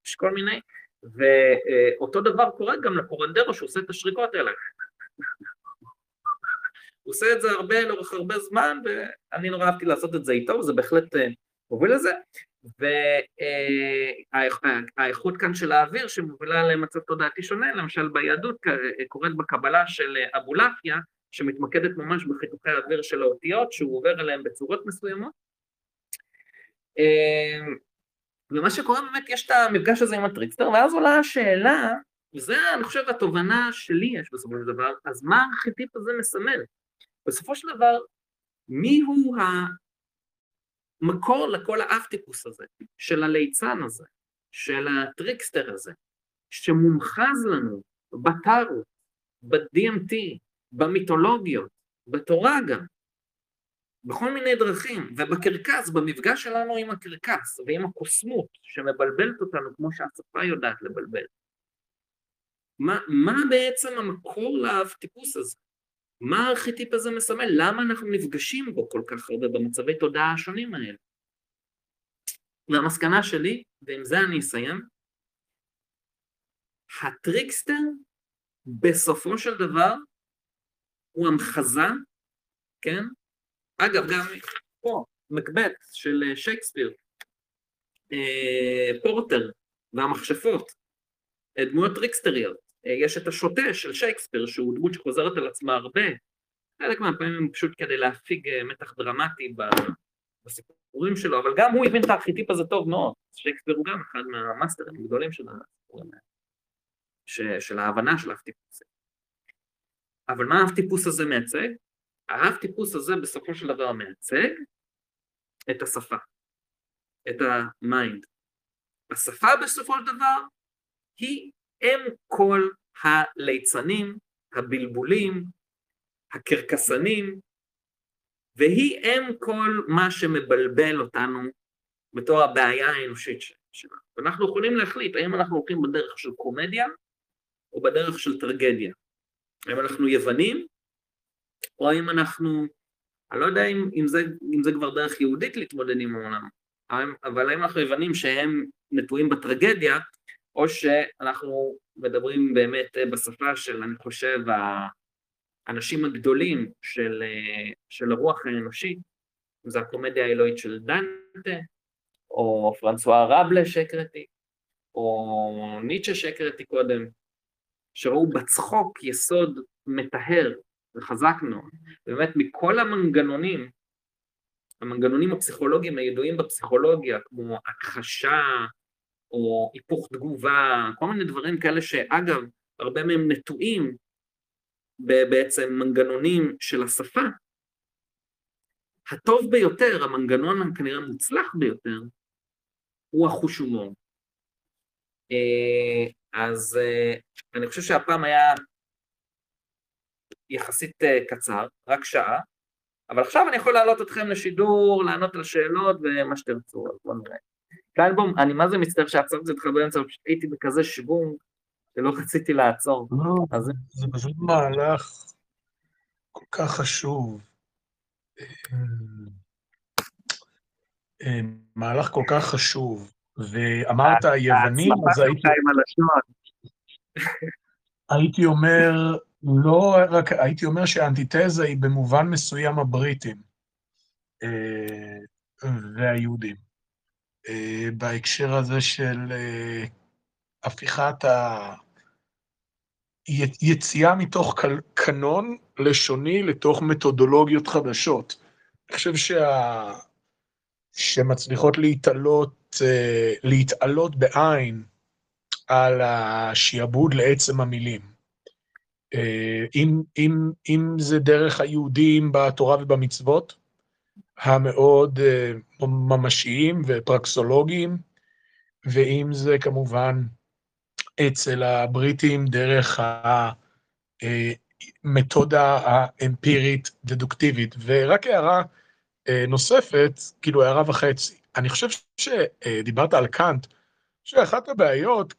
יש כל מיני, ואותו דבר קורה גם לקורנדרו שעושה את השריקות האלה. הוא עושה את זה הרבה לאורך הרבה זמן, ואני נורא אהבתי לעשות את זה איתו, וזה בהחלט אה, מוביל לזה. והאיכות כאן של האוויר שמובילה למצב תודעתי שונה, למשל ביהדות קורית בקבלה של אבולעפיה, שמתמקדת ממש בחיתוכי האוויר של האותיות, שהוא עובר אליהם בצורות מסוימות. ומה שקורה באמת, יש את המפגש הזה עם הטריקסטר, ואז עולה השאלה, וזה אני חושב התובנה שלי יש בסופו של דבר, אז מה הארכיטיפ הזה מסמל? בסופו של דבר, מי הוא המקור לכל האב-טיפוס הזה, של הליצן הזה, של הטריקסטר הזה, שמומחז לנו בטארו, ב-DMT, במיתולוגיות, בתורה גם, בכל מיני דרכים, ובקרקס, במפגש שלנו עם הקרקס ועם הקוסמות שמבלבלת אותנו כמו שהשפה יודעת לבלבל. מה, מה בעצם המקור לאב-טיפוס הזה? מה הארכיטיפ הזה מסמל? למה אנחנו נפגשים בו כל כך הרבה במצבי תודעה השונים האלה? והמסקנה שלי, ועם זה אני אסיים, הטריקסטר בסופו של דבר הוא המחזה, כן, אגב, גם פה, מקבט של אה, שייקספיר, אה, פורטר והמכשפות, אה, דמויות טריקסטריות. יש את השוטה של שייקספיר, שהוא דמות שחוזרת על עצמה הרבה. חלק מהפעמים הם פשוט כדי להפיג מתח דרמטי בסיפורים שלו, אבל גם הוא הבין את הארכיטיפ הזה טוב מאוד. שייקספיר הוא גם אחד מהמאסטרים הגדולים של הסיפורים האלה, של ההבנה של האב טיפוס. אבל מה האב טיפוס הזה מייצג? האב טיפוס הזה בסופו של דבר מייצג את השפה, את ה-mind. השפה בסופו של דבר היא אם כל הליצנים, הבלבולים, הקרקסנים, והיא אם כל מה שמבלבל אותנו בתור הבעיה האנושית שלנו. ואנחנו יכולים להחליט האם אנחנו הולכים בדרך של קומדיה או בדרך של טרגדיה. האם אנחנו יוונים או האם אנחנו, אני לא יודע אם, אם, זה, אם זה כבר דרך יהודית להתמודד עם העולם, אבל האם אנחנו הבנים שהם נטועים בטרגדיה, או שאנחנו מדברים באמת בשפה של, אני חושב, האנשים הגדולים של, של הרוח האנושית, אם זה הקומדיה האלוהית של דנטה, או פרנסואה רבלה שהקראתי, או ניטשה שהקראתי קודם, שראו בצחוק יסוד מטהר וחזק מאוד. באמת מכל המנגנונים, המנגנונים הפסיכולוגיים הידועים בפסיכולוגיה, כמו הכחשה או היפוך תגובה, כל מיני דברים כאלה שאגב, הרבה מהם נטועים בעצם מנגנונים של השפה, הטוב ביותר, המנגנון הכנראה מוצלח ביותר, הוא החוש הומור. אה, אז אה, אני חושב שהפעם היה יחסית אה, קצר, רק שעה, אבל עכשיו אני יכול להעלות אתכם לשידור, לענות על שאלות ומה שתרצו, אז בואו נראה. קליינבום, אני מה זה מצטער שעצרתי אותך באמצע, הייתי בכזה שוונג שלא רציתי לעצור. לא, אז... זה פשוט מהלך כל כך חשוב. אה, מהלך כל כך חשוב, ואמרת יוונים, אז הייתי... הייתי אומר, לא רק, הייתי אומר שהאנטיתזה היא במובן מסוים הבריטים אה, והיהודים. אה, בהקשר הזה של אה, הפיכת ה... יציאה מתוך קנון לשוני לתוך מתודולוגיות חדשות. אני חושב שמצליחות להתעלות, להתעלות בעין על השיעבוד לעצם המילים. אה, אם, אם, אם זה דרך היהודים בתורה ובמצוות, המאוד אה, ממשיים ופרקסולוגיים, ואם זה כמובן אצל הבריטים דרך המתודה האמפירית דדוקטיבית. ורק הערה נוספת, כאילו הערה וחצי. אני חושב שדיברת על קאנט, שאחת הבעיות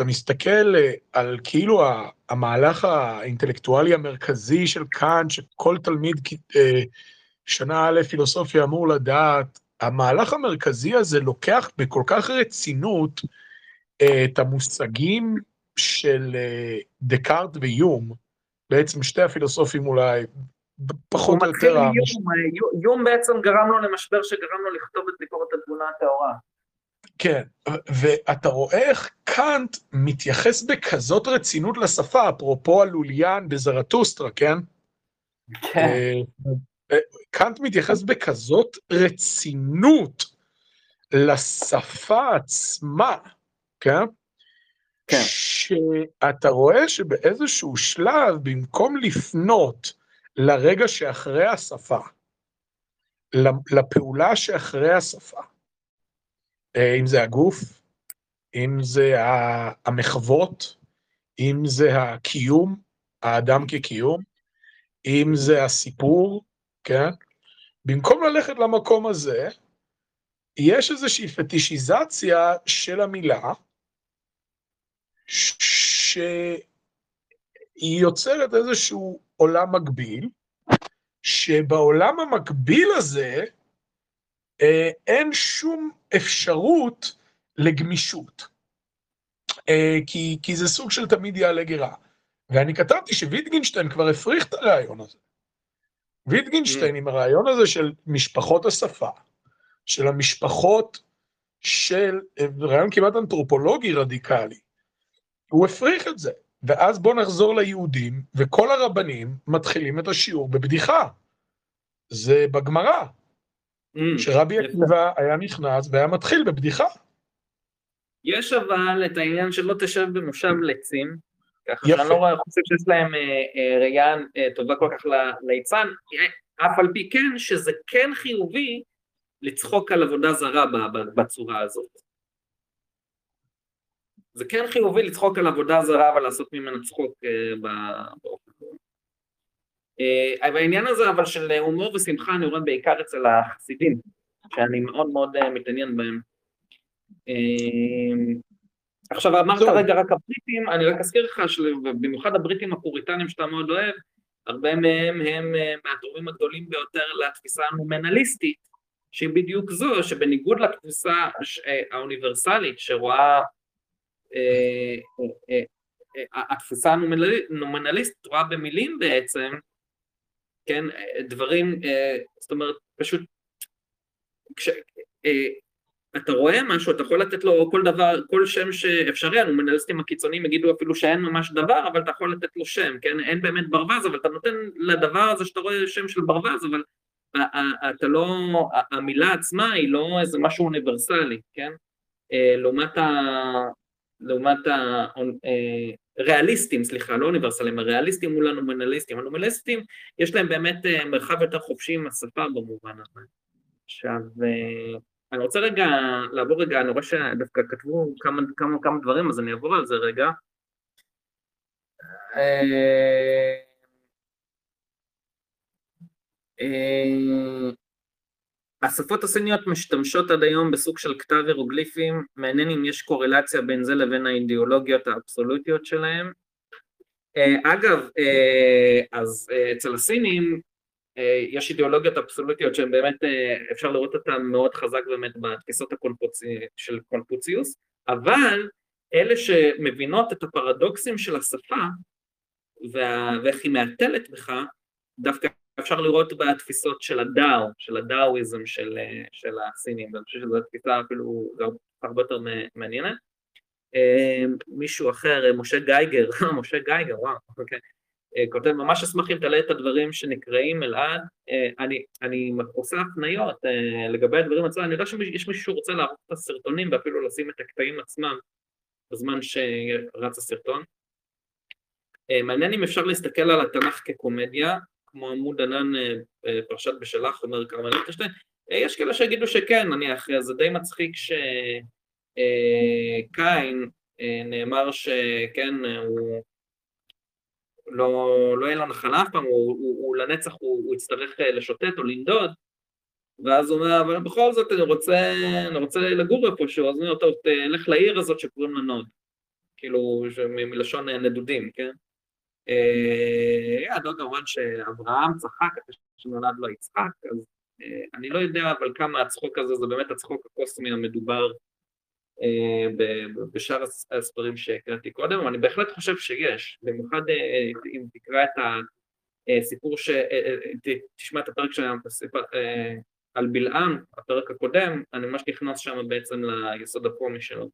כשאתה מסתכל על כאילו המהלך האינטלקטואלי המרכזי של קאנט, שכל תלמיד שנה א' פילוסופיה אמור לדעת, המהלך המרכזי הזה לוקח בכל כך רצינות את המושגים של דקארט ויום, בעצם שתי הפילוסופים אולי, פחות או יותר... הוא מתחיל יום, יום בעצם גרם לו למשבר שגרם לו לכתוב את ביקורת התבונה הטהורה. כן, ואתה רואה איך קאנט מתייחס בכזאת רצינות לשפה, אפרופו הלוליין בזרטוסטרה, כן? כן. אה, קאנט מתייחס בכזאת רצינות לשפה עצמה, כן? כן. שאתה רואה שבאיזשהו שלב, במקום לפנות לרגע שאחרי השפה, לפעולה שאחרי השפה, אם זה הגוף, אם זה המחוות, אם זה הקיום, האדם כקיום, אם זה הסיפור, כן? במקום ללכת למקום הזה, יש איזושהי פטישיזציה של המילה, שהיא יוצרת איזשהו עולם מקביל, שבעולם המקביל הזה אה, אין שום אפשרות לגמישות, אה, כי, כי זה סוג של תמיד יעלה גירה. ואני כתבתי שוויטגינשטיין כבר הפריך את הרעיון הזה. ויטגינשטיין mm. עם הרעיון הזה של משפחות השפה, של המשפחות של, אה, רעיון כמעט אנתרופולוגי רדיקלי, הוא הפריך את זה. ואז בואו נחזור ליהודים, וכל הרבנים מתחילים את השיעור בבדיחה. זה בגמרא, שרבי עקיבא היה נכנס והיה מתחיל בבדיחה. יש אבל את העניין שלא תשב במושב לצים, ככה שאני לא חושב שיש להם אה, אה, ראייה אה, טובה כל כך ליצן, אף על פי כן שזה כן חיובי לצחוק על עבודה זרה בצורה הזאת. זה כן חיובי לצחוק על עבודה זרה ולעשות ממנה צחוק באופן הזה. העניין הזה אבל של הומור ושמחה אני רואה בעיקר אצל החסידים, שאני מאוד מאוד מתעניין בהם. עכשיו אמרת רגע רק הבריטים, אני רק אזכיר לך שבמיוחד הבריטים הפוריטנים שאתה מאוד אוהב, הרבה מהם הם אה, מהתורמים הגדולים ביותר לתפיסה הנומנליסטית, שהיא בדיוק זו, שבניגוד לתפיסה אה, האוניברסלית שרואה, אה, התפיסה הנומנליסטית רואה במילים בעצם, כן, דברים, זאת אומרת, פשוט, כש, אתה רואה משהו, אתה יכול לתת לו כל דבר, כל שם שאפשרי, המונליסטים הקיצוניים יגידו אפילו שאין ממש דבר, אבל אתה יכול לתת לו שם, כן? אין באמת ברווז, אבל אתה נותן לדבר הזה שאתה רואה שם של ברווז, אבל אתה לא, המילה עצמה היא לא איזה משהו אוניברסלי, כן? אה, לעומת ה... לעומת הריאליסטים, אה, סליחה, לא אוניברסליים, הריאליסטים מול הנומנליסטים. הנומנליסטים, יש להם באמת אה, מרחב יותר חופשי עם השפה במובן הזה. עכשיו, אני רוצה רגע לעבור רגע, אני רואה שדווקא כתבו כמה, כמה, כמה דברים, אז אני אעבור על זה רגע. אה, אה, השפות הסיניות משתמשות עד היום בסוג של כתב הירוגליפים, מעניין אם יש קורלציה בין זה לבין האידיאולוגיות האבסולוטיות שלהם. אה, אגב, אז אצל הסינים אה, יש אידיאולוגיות אבסולוטיות שהן באמת, אה, אפשר לראות אותן מאוד חזק באמת בתפיסות הקונפוצי, של קונפוציוס, אבל אלה שמבינות את הפרדוקסים של השפה וה, ואיך היא מהתלת בך, דווקא אפשר לראות בתפיסות של הדאו, של הדאואיזם של, אה, של הסינים, ואני חושב שזו תפיסה אפילו הרבה יותר מעניינת. מישהו אחר, משה גייגר, משה גייגר, וואו, אוקיי. כותב, ממש אשמח אם תעלה את הדברים שנקראים אלעד, אני, אני עושה הפניות לגבי הדברים עצמם, אני יודע שיש מישהו שרוצה לערוך את הסרטונים ואפילו לשים את הקטעים עצמם בזמן שרץ הסרטון. מעניין אם אפשר להסתכל על התנ"ך כקומדיה, כמו עמוד ענן פרשת בשלח, אומר כרמל ליכטנשטיין, יש כאלה שיגידו שכן, נניח, זה די מצחיק שקין נאמר שכן, הוא לא, לא יהיה לו נחלה אף פעם, הוא, הוא, הוא לנצח הוא, הוא יצטרך אה, לשוטט או לנדוד, ואז הוא אומר, אבל בכל זאת אני רוצה, אני רוצה לגור איפשהו, אז הוא אומר, טוב, תלך לעיר הזאת שקוראים לה נוד, כאילו, מלשון אה, נדודים, כן? ידוע אה, כמובן שאברהם צחק אחרי שנולד לו יצחק, אז אני לא יודע אבל כמה הצחוק הזה זה באמת הצחוק הקוסמי המדובר אה, בשאר הספרים שהקראתי קודם, אני בהחלט חושב שיש, במיוחד אה, אם תקרא את הסיפור, ש... אה, תשמע את הפרק שהיה על בלעם, הפרק הקודם, אני ממש נכנס שם בעצם ליסוד הקומי שלו.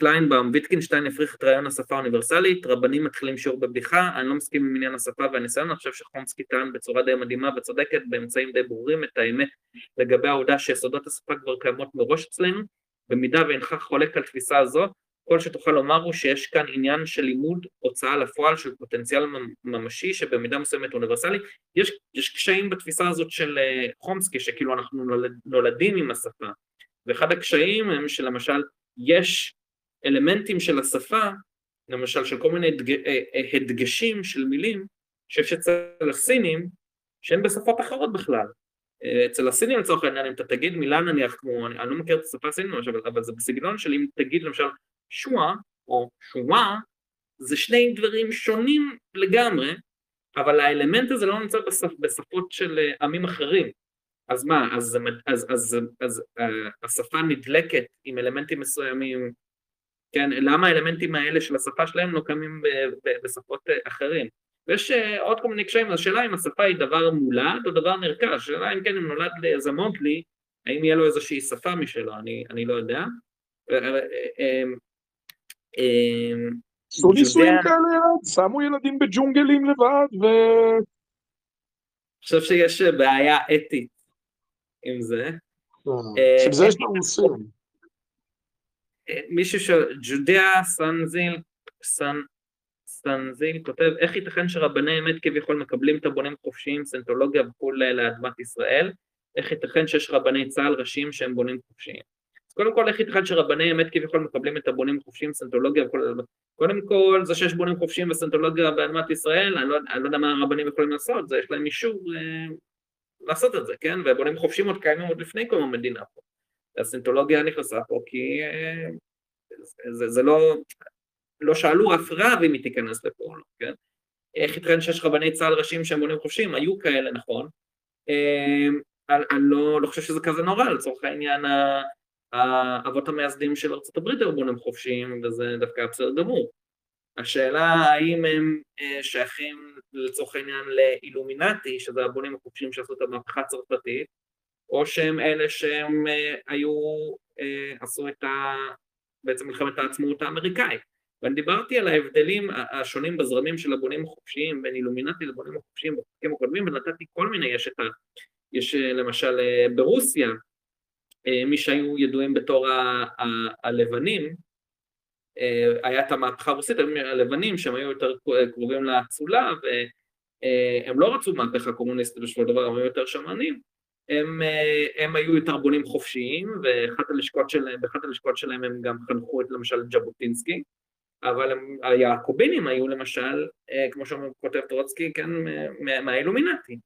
קליינבאום, ויטקינשטיין הפריך את רעיון השפה האוניברסלית, רבנים מתחילים שיעור בבדיחה, אני לא מסכים עם עניין השפה והניסיון, אני חושב שחומסקי טען בצורה די מדהימה וצודקת, באמצעים די ברורים, את האמת לגבי העובדה שיסודות השפה כבר קיימות מראש אצלנו, במידה ואינך חולק על תפיסה זו, כל שתוכל לומר הוא שיש כאן עניין של לימוד הוצאה לפועל של פוטנציאל ממשי שבמידה מסוימת אוניברסלי. יש, יש קשיים בתפיסה הזאת של אה, חומסקי, שכאילו אנחנו נולד, נולדים עם השפה, ואחד הקשיים הם שלמשל יש אלמנטים של השפה, למשל של כל מיני הדג... אה, אה, הדגשים של מילים שיש אצל הסינים שהן בשפות אחרות בכלל. אה, אצל הסינים לצורך העניין אם אתה תגיד מילה נניח כמו, אני, אני לא מכיר את השפה הסינית אבל, אבל זה בסגנון של אם תגיד למשל שואה או שואה זה שני דברים שונים לגמרי אבל האלמנט הזה לא נמצא בשפ, בשפות של עמים אחרים אז מה, אז, אז, אז, אז, אז השפה נדלקת עם אלמנטים מסוימים כן, למה האלמנטים האלה של השפה שלהם לא קיימים בשפות אה, אחרים. ויש אה, עוד כל מיני קשיים, השאלה אם השפה היא דבר מולד או דבר נרכש, השאלה אם כן אם נולד לאיזה מונטלי, האם יהיה לו איזושהי שפה משלו, אני, אני לא יודע. אה, עשו ניסויים כאלה, שמו ילדים בג'ונגלים לבד ו... אני חושב שיש בעיה אתית עם זה. של זה יש לנו עושים. מישהו ש... ג'ודיה סנזיל, סנ... סנזיל כותב, איך ייתכן שרבני אמת כביכול מקבלים את הבונים חופשיים, סנטולוגיה וכולי לאדמת ישראל? איך ייתכן שיש רבני צה"ל ראשיים שהם בונים חופשיים? אז קודם כל, איך ייתכן שרבני אמת כביכול מקבלים את הבונים חופשיים, סנטולוגיה הדבר? קודם כל, זה שיש בונים חופשיים וסנטולוגיה באדמת ישראל, אני לא, אני לא יודע מה הרבנים יכולים לעשות, זה יש להם אישור אה, לעשות את זה, כן? ובונים חופשיים עוד קיימים עוד לפני קום המדינה פה. הסינטולוגיה נכנסה פה כי אה, זה, זה לא, לא שאלו אף רב אם היא תיכנס לפה או לא, כן? איך ייתכן שיש רבני צה"ל ראשיים שהם בונים חופשיים? היו כאלה, נכון. אה, אני לא, לא חושב שזה כזה נורא, לצורך העניין האבות המייסדים של ארה"ב בונים חופשיים וזה דווקא בסדר גמור. השאלה האם הם אה, שייכים לצורך העניין לאילומינטי, שזה הבונים החופשיים שעשו את המהפכה הצרפתית, או שהם אלה שהם אה, היו, אה, עשו את ה... בעצם מלחמת העצמאות האמריקאית. ואני דיברתי על ההבדלים השונים בזרמים של הבונים החופשיים, בין אילומינטי לבונים החופשיים בפרקים הקודמים, ונתתי כל מיני, יש את ה... יש אה, למשל ברוסיה, מי שהיו ידועים בתור ה- ה- הלבנים, היה את המהפכה הרוסית, הלבנים שהם היו יותר קרובים לאצולה, והם לא רצו מהפכה קומוניסטית בשביל דבר, הם היו יותר שמרנים, הם, אה, הם היו יותר בונים חופשיים, ואחת הלשכות שלהם, באחת הלשכות שלהם הם גם חנכו את למשל ג'בוטינסקי, אבל הם, היעקובינים היו למשל, אה, כמו שכותב טרוצקי, כן, מהאילומינטי.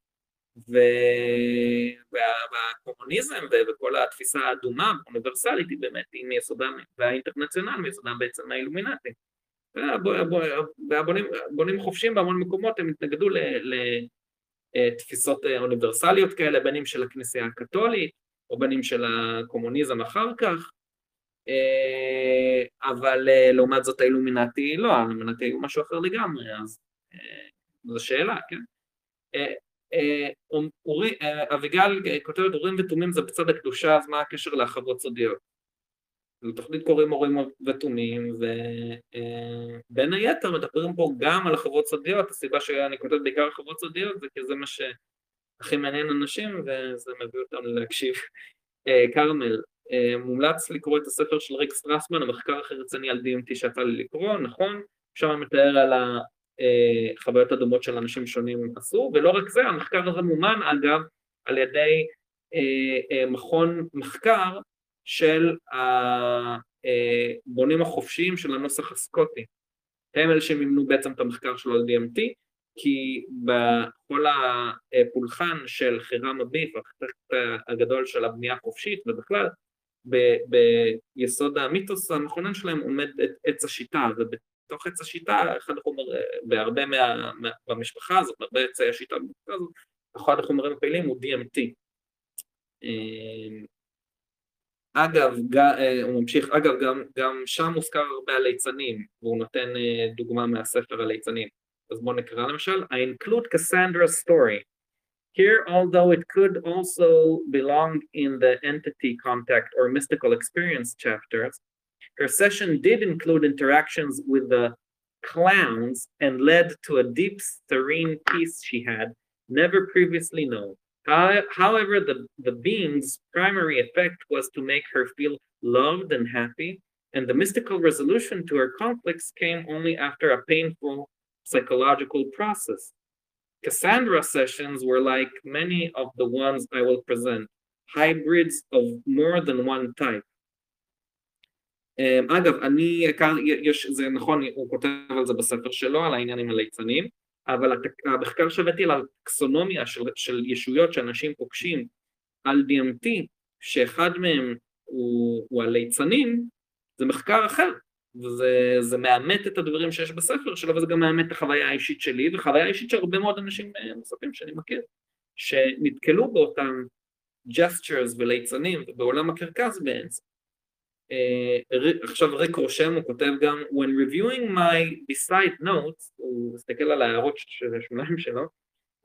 והקומוניזם וכל התפיסה האדומה, האוניברסלית, היא באמת, היא מיסודם, והאינטרנציונל מיסודם בעצם מהאילומינטי. והבונים חופשיים בהמון מקומות, הם התנגדו ל... אה, תפיסות אה, אוניברסליות כאלה, בין אם של הכנסייה הקתולית, או בין אם של הקומוניזם אחר כך, אה, אבל לעומת זאת האילומינטי לא, האילומינטי היו משהו אחר לגמרי, אז זו שאלה, כן? אביגל כותבת אורים ותומים זה בצד הקדושה, אז מה הקשר להחוות סודיות? לתוכנית קוראים הורים ותומים, ובין היתר מדברים פה גם על החברות סודיות, הסיבה שאני כותב בעיקר חברות סודיות זה כי זה מה שהכי מעניין אנשים וזה מביא אותם להקשיב. כרמל, מומלץ לקרוא את הספר של ריק סטרסמן, המחקר הכי רציני על DMT שיצא לי לקרוא, נכון, שם מתאר על החוויות הדומות של אנשים שונים עשו, ולא רק זה, המחקר הזה מומן אגב על ידי מכון מחקר של הבונים החופשיים של הנוסח הסקוטי. הם אלה שמימנו בעצם את המחקר שלו על DMT, כי בכל הפולחן של חירם אביב, החטא הגדול של הבנייה החופשית ובכלל, ב- ביסוד המיתוס המכונן שלהם עומד את עץ השיטה, ובתוך עץ השיטה, אחד החומר, בהרבה מה, מה, במשפחה הזאת, בהרבה עצי השיטה במשפחה הזאת, אחד החומרים הפעילים הוא DMT. אגב, אה, הוא ממשיך, אגב, גם, גם שם מוזכר הרבה הליצנים, והוא נותן אה, דוגמה מהספר הליצנים. אז בואו נקרא למשל, I include Cassandra's story. Here, although it could also belong in the entity contact or mystical experience chapters, her session did include interactions with the clowns and led to a deep, serene peace she had never previously known. However, the, the being's primary effect was to make her feel loved and happy, and the mystical resolution to her conflicts came only after a painful psychological process. Cassandra sessions were like many of the ones I will present, hybrids of more than one type. אגב, אני, יש, זה נכון, הוא כותב על זה בספר שלו, על העניינים הליצניים, אבל המחקר שהבאתי על הטקסונומיה של, של ישויות שאנשים פוגשים על DMT, שאחד מהם הוא, הוא הליצנים, זה מחקר אחר, וזה מאמת את הדברים שיש בספר שלו, וזה גם מאמת את החוויה האישית שלי, וחוויה אישית של הרבה מאוד אנשים נוספים שאני מכיר, שנתקלו באותם ג'סטרס וליצנים, ובעולם הקרקס בעצם. עכשיו ריק רושם, הוא כותב גם When reviewing my beside notes, הוא מסתכל על ההערות של השוליים שלו,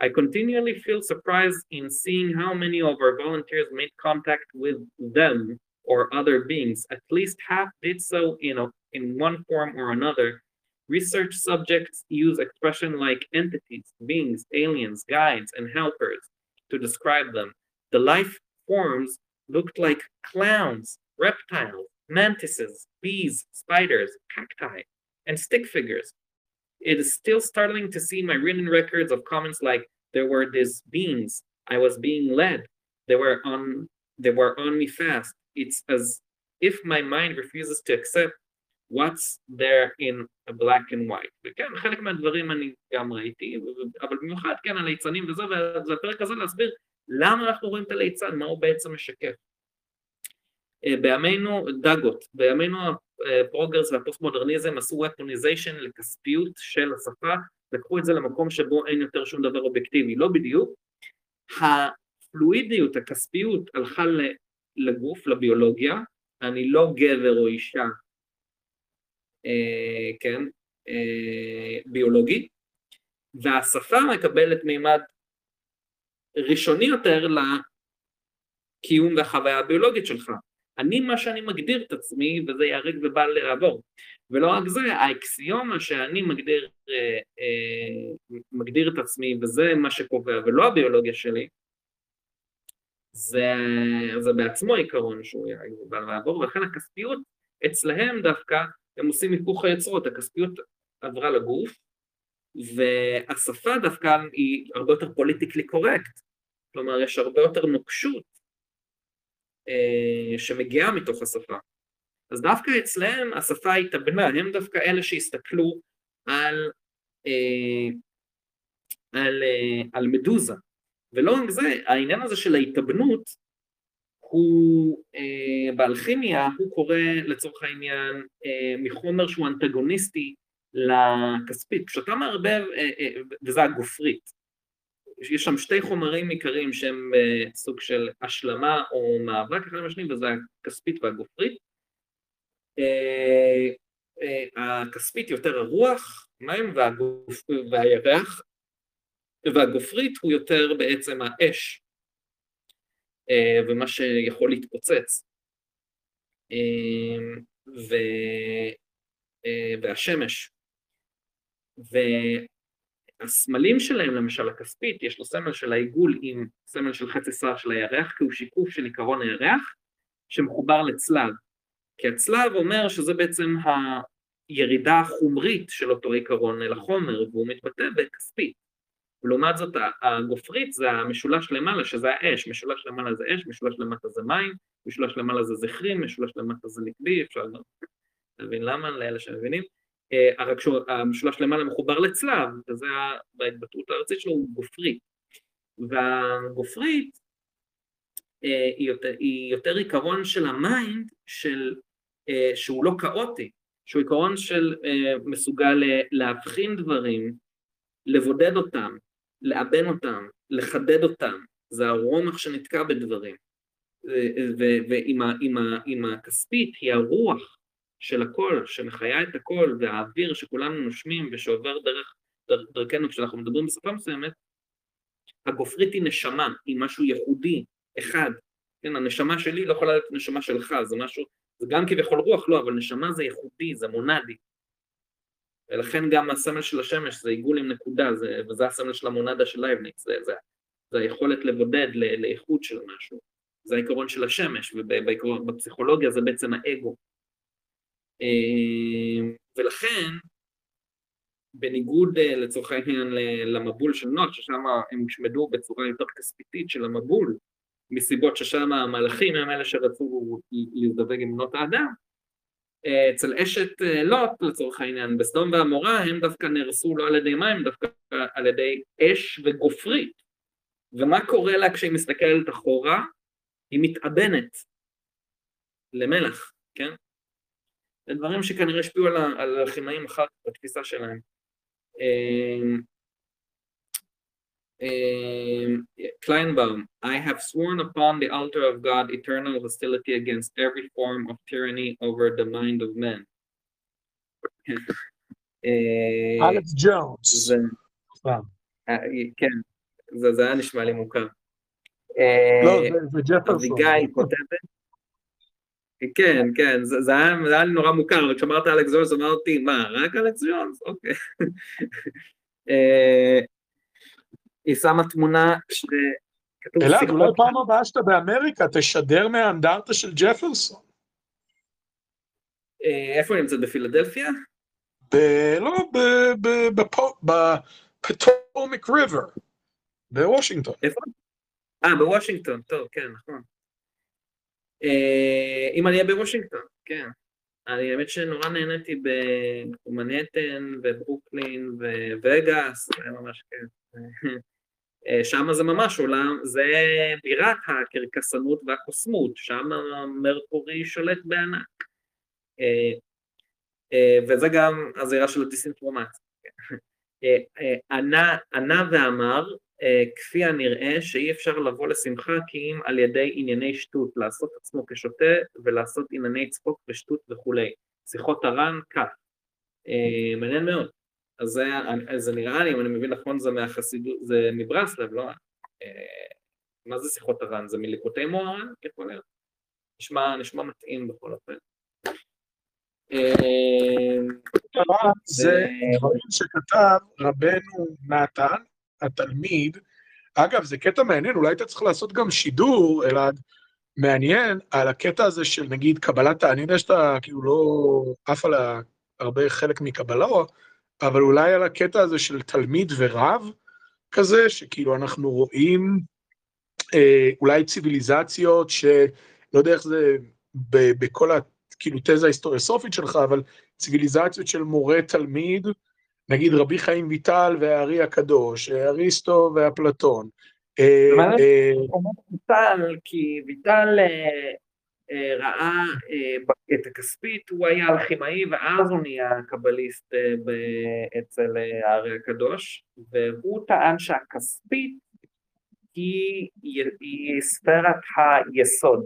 I continually feel surprised in seeing how many of our volunteers made contact with them or other beings. At least half did so in, a, in one form or another. Research subjects use expressions like entities, beings, aliens, guides, and helpers to describe them. The life forms looked like clowns, reptiles, mantises, bees, spiders, cacti, and stick figures. It is still startling to see my written records of comments like there were these beings, I was being led, they were on they were on me fast. It's as if my mind refuses to accept what's there in a black and white. וכן, חלק מהדברים אני גם ראיתי, אבל במיוחד כן הליצנים וזה, וזה הפרק הזה להסביר למה אנחנו רואים את הליצן, מה הוא בעצם משקף. בימינו, דגות, בימינו הפרוגרס והפוסט-מודרניזם עשו ופוניזיישן לכספיות של השפה, לקחו את זה למקום שבו אין יותר שום דבר אובייקטיבי, לא בדיוק. הפלואידיות, הכספיות, הלכה לגוף, לביולוגיה, אני לא גבר או אישה, אה, כן, אה, ביולוגי, והשפה מקבלת מימד ראשוני יותר לקיום והחוויה הביולוגית שלך. אני מה שאני מגדיר את עצמי וזה ייהרג ובל לעבור. ולא רק זה, האקסיומה שאני מגדיר, אה, אה, מגדיר את עצמי וזה מה שקובע ולא הביולוגיה שלי, זה, זה בעצמו עיקרון שהוא ייהרג ובל לעבור, ולכן הכספיות אצלהם דווקא הם עושים היפוך היוצרות, הכספיות עברה לגוף והשפה דווקא היא הרבה יותר פוליטיקלי קורקט, כלומר יש הרבה יותר נוקשות שמגיעה מתוך השפה. אז דווקא אצלם השפה התאבנה, הם דווקא אלה שהסתכלו על, אה, על, אה, על מדוזה. ולא רק זה, העניין הזה של ההתאבנות הוא באלכימיה, הוא קורא לצורך העניין מחומר שהוא אנטגוניסטי לכספית. כשאתה מערבב, וזה הגופרית, יש שם שתי חומרים עיקריים שהם uh, סוג של השלמה או מאבק אחד עם השני, וזה הכספית והגופרית. Uh, uh, הכספית יותר הרוח, מים והגוף, והירח, והגופרית הוא יותר בעצם האש, ומה שיכול להתפוצץ. ו, והשמש. והסמלים שלהם, למשל הכספית, יש לו סמל של העיגול עם סמל של חצי שיער של הירח, כי הוא שיקוף של עיקרון הירח, שמחובר לצלב. כי הצלב אומר שזה בעצם הירידה החומרית של אותו עיקרון אל החומר, והוא מתבטא בכספית. ולעומת זאת הגופרית זה המשולש למעלה שזה האש, משולש למעלה זה אש, משולש למטה זה מים, משולש למעלה זה זכרי, משולש למטה זה נקבי, אפשר להבין למה, לאלה שמבינים, רק שהמשולש למעלה מחובר לצלב, וזה בהתבטאות הארצית שלו הוא גופרית. והגופרית אה, היא יותר עיקרון של ה-mind, של, אה, שהוא לא כאוטי, שהוא עיקרון של מסוגל להבחין דברים, לבודד אותם, לאבן אותם, לחדד אותם, זה הרומח שנתקע בדברים. ועם הכספית היא הרוח של הכל, שמחיה את הכל, והאוויר שכולנו נושמים ושעובר דרך דרכנו כשאנחנו מדברים בשפה מסוימת, הגופרית היא נשמה, היא משהו ייחודי, אחד. כן, הנשמה שלי לא יכולה להיות נשמה שלך, זה משהו, זה גם כביכול רוח, לא, אבל נשמה זה ייחודי, זה מונדי. ולכן גם הסמל של השמש זה עיגול עם נקודה, זה, וזה הסמל של המונדה של לייבניץ, זה, זה, זה היכולת לבודד לאיכות של משהו. זה העיקרון של השמש, ובפסיכולוגיה זה בעצם האגו. אה, ולכן, בניגוד אה, לצורך העניין למבול של נוח, ששם הם הושמדו בצורה יותר כספיתית של המבול, מסיבות ששם המלאכים הם אלה שרצו להזדווג עם בנות האדם, אה, אצל אשת לוט לצורך העניין, בסדום ועמורה הם דווקא נהרסו לא על ידי מים, דווקא על ידי אש וגופרית. ומה קורה לה כשהיא מסתכלת אחורה? היא מתאבנת למלח, כן? זה דברים שכנראה השפיעו על, על הכימאים אחר כך בתפיסה שלהם. קליינבאום, I have sworn upon the altar of God eternal hostility against every form of tyranny over the mind of man. אלכס ג'ונס. כן, זה היה נשמע לי מוכר. לא, זה ג'פרסון. אביגיל כותבת, כן, כן, זה, זה, היה, זה היה לי נורא מוכר, אבל כשאמרת אלכס ג'ונס אמרתי, מה, רק אלכס ג'ונס? אוקיי. אה, היא שמה תמונה שכתוב אלעד, אולי פעם הבאה שאתה באמריקה תשדר מהאנדרטה של ג'פרסון. אה, איפה היא נמצאת? בפילדלפיה? ב... לא, בפטומיק ריבר, בוושינגטון. איפה? אה, בוושינגטון, טוב, כן, נכון. אה, אם אני אהיה בוושינגטון, כן. אני האמת שנורא נהניתי במנהטן וברוקלין ווגאס, זה ממש כיף. אה, שם זה ממש עולם, זה בירת הקרקסנות והקוסמות, שם מרקורי שולט בענק. אה, וזה גם הזירה של הדיסאינפורמציה. ענה ואמר, כפי הנראה שאי אפשר לבוא לשמחה כי אם על ידי ענייני שטות, לעשות עצמו כשוטה ולעשות ענייני צחוק ושטות וכולי. שיחות הר"ן, כך. אה, מעניין מאוד. אז זה, זה נראה לי, אם אני מבין נכון, זה מהחסידות, זה מברסלב, לא? אה, מה זה שיחות הר"ן? זה מליקוטי מוהר"ן? יכול להיות. נשמע, נשמע מתאים בכל אופן. זה דברים שכתב רבנו נתן, התלמיד, אגב, זה קטע מעניין, אולי היית צריך לעשות גם שידור, אלעד, מעניין, על הקטע הזה של נגיד קבלת, אני יודע שאתה כאילו לא עף על הרבה חלק מקבלו, אבל אולי על הקטע הזה של תלמיד ורב כזה, שכאילו אנחנו רואים אה, אולי ציוויליזציות שלא יודע איך זה ב, בכל ה... כאילו תזה ההיסטוריוסופית שלך, אבל ציוויליזציות של מורה תלמיד, נגיד רבי חיים ויטל והארי הקדוש, אריסטו ואפלטון. אה, אה, ויטל, כי ויטל אה, ראה את הכספית, הוא היה אלכימאי ואז הוא נהיה קבליסט אצל הארי הקדוש, והוא טען שהכספית היא ספרת היסוד.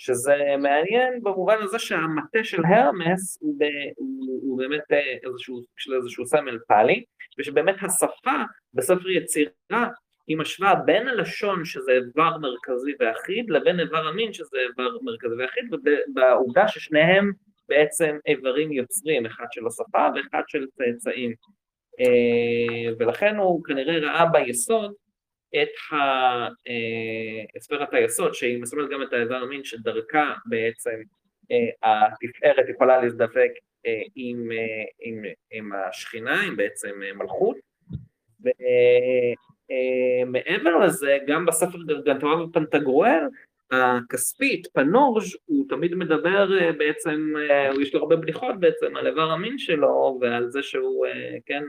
שזה מעניין במובן הזה שהמטה של הרמס הוא, ב, הוא, הוא באמת איזשהו, של איזשהו סמל פאלי, ושבאמת השפה בספר יצירה היא משווה בין הלשון שזה איבר מרכזי ואחיד לבין איבר המין שזה איבר מרכזי ואחיד ובעובדה ששניהם בעצם איברים יוצרים, אחד של השפה ואחד של צאצאים. אה, ולכן הוא כנראה ראה ביסוד את ספירת היסוד שהיא מסוגלת גם את האיבר המין שדרכה בעצם התפארת יכולה להזדבק עם, עם, עם השכינה, עם בעצם מלכות. ומעבר לזה, גם בספר גרגנטורה ופנטגרואל, הכספית, פנורג', הוא תמיד מדבר אה, בעצם, אה, יש לו הרבה בדיחות בעצם על איבר המין שלו ועל זה שהוא, אה, כן,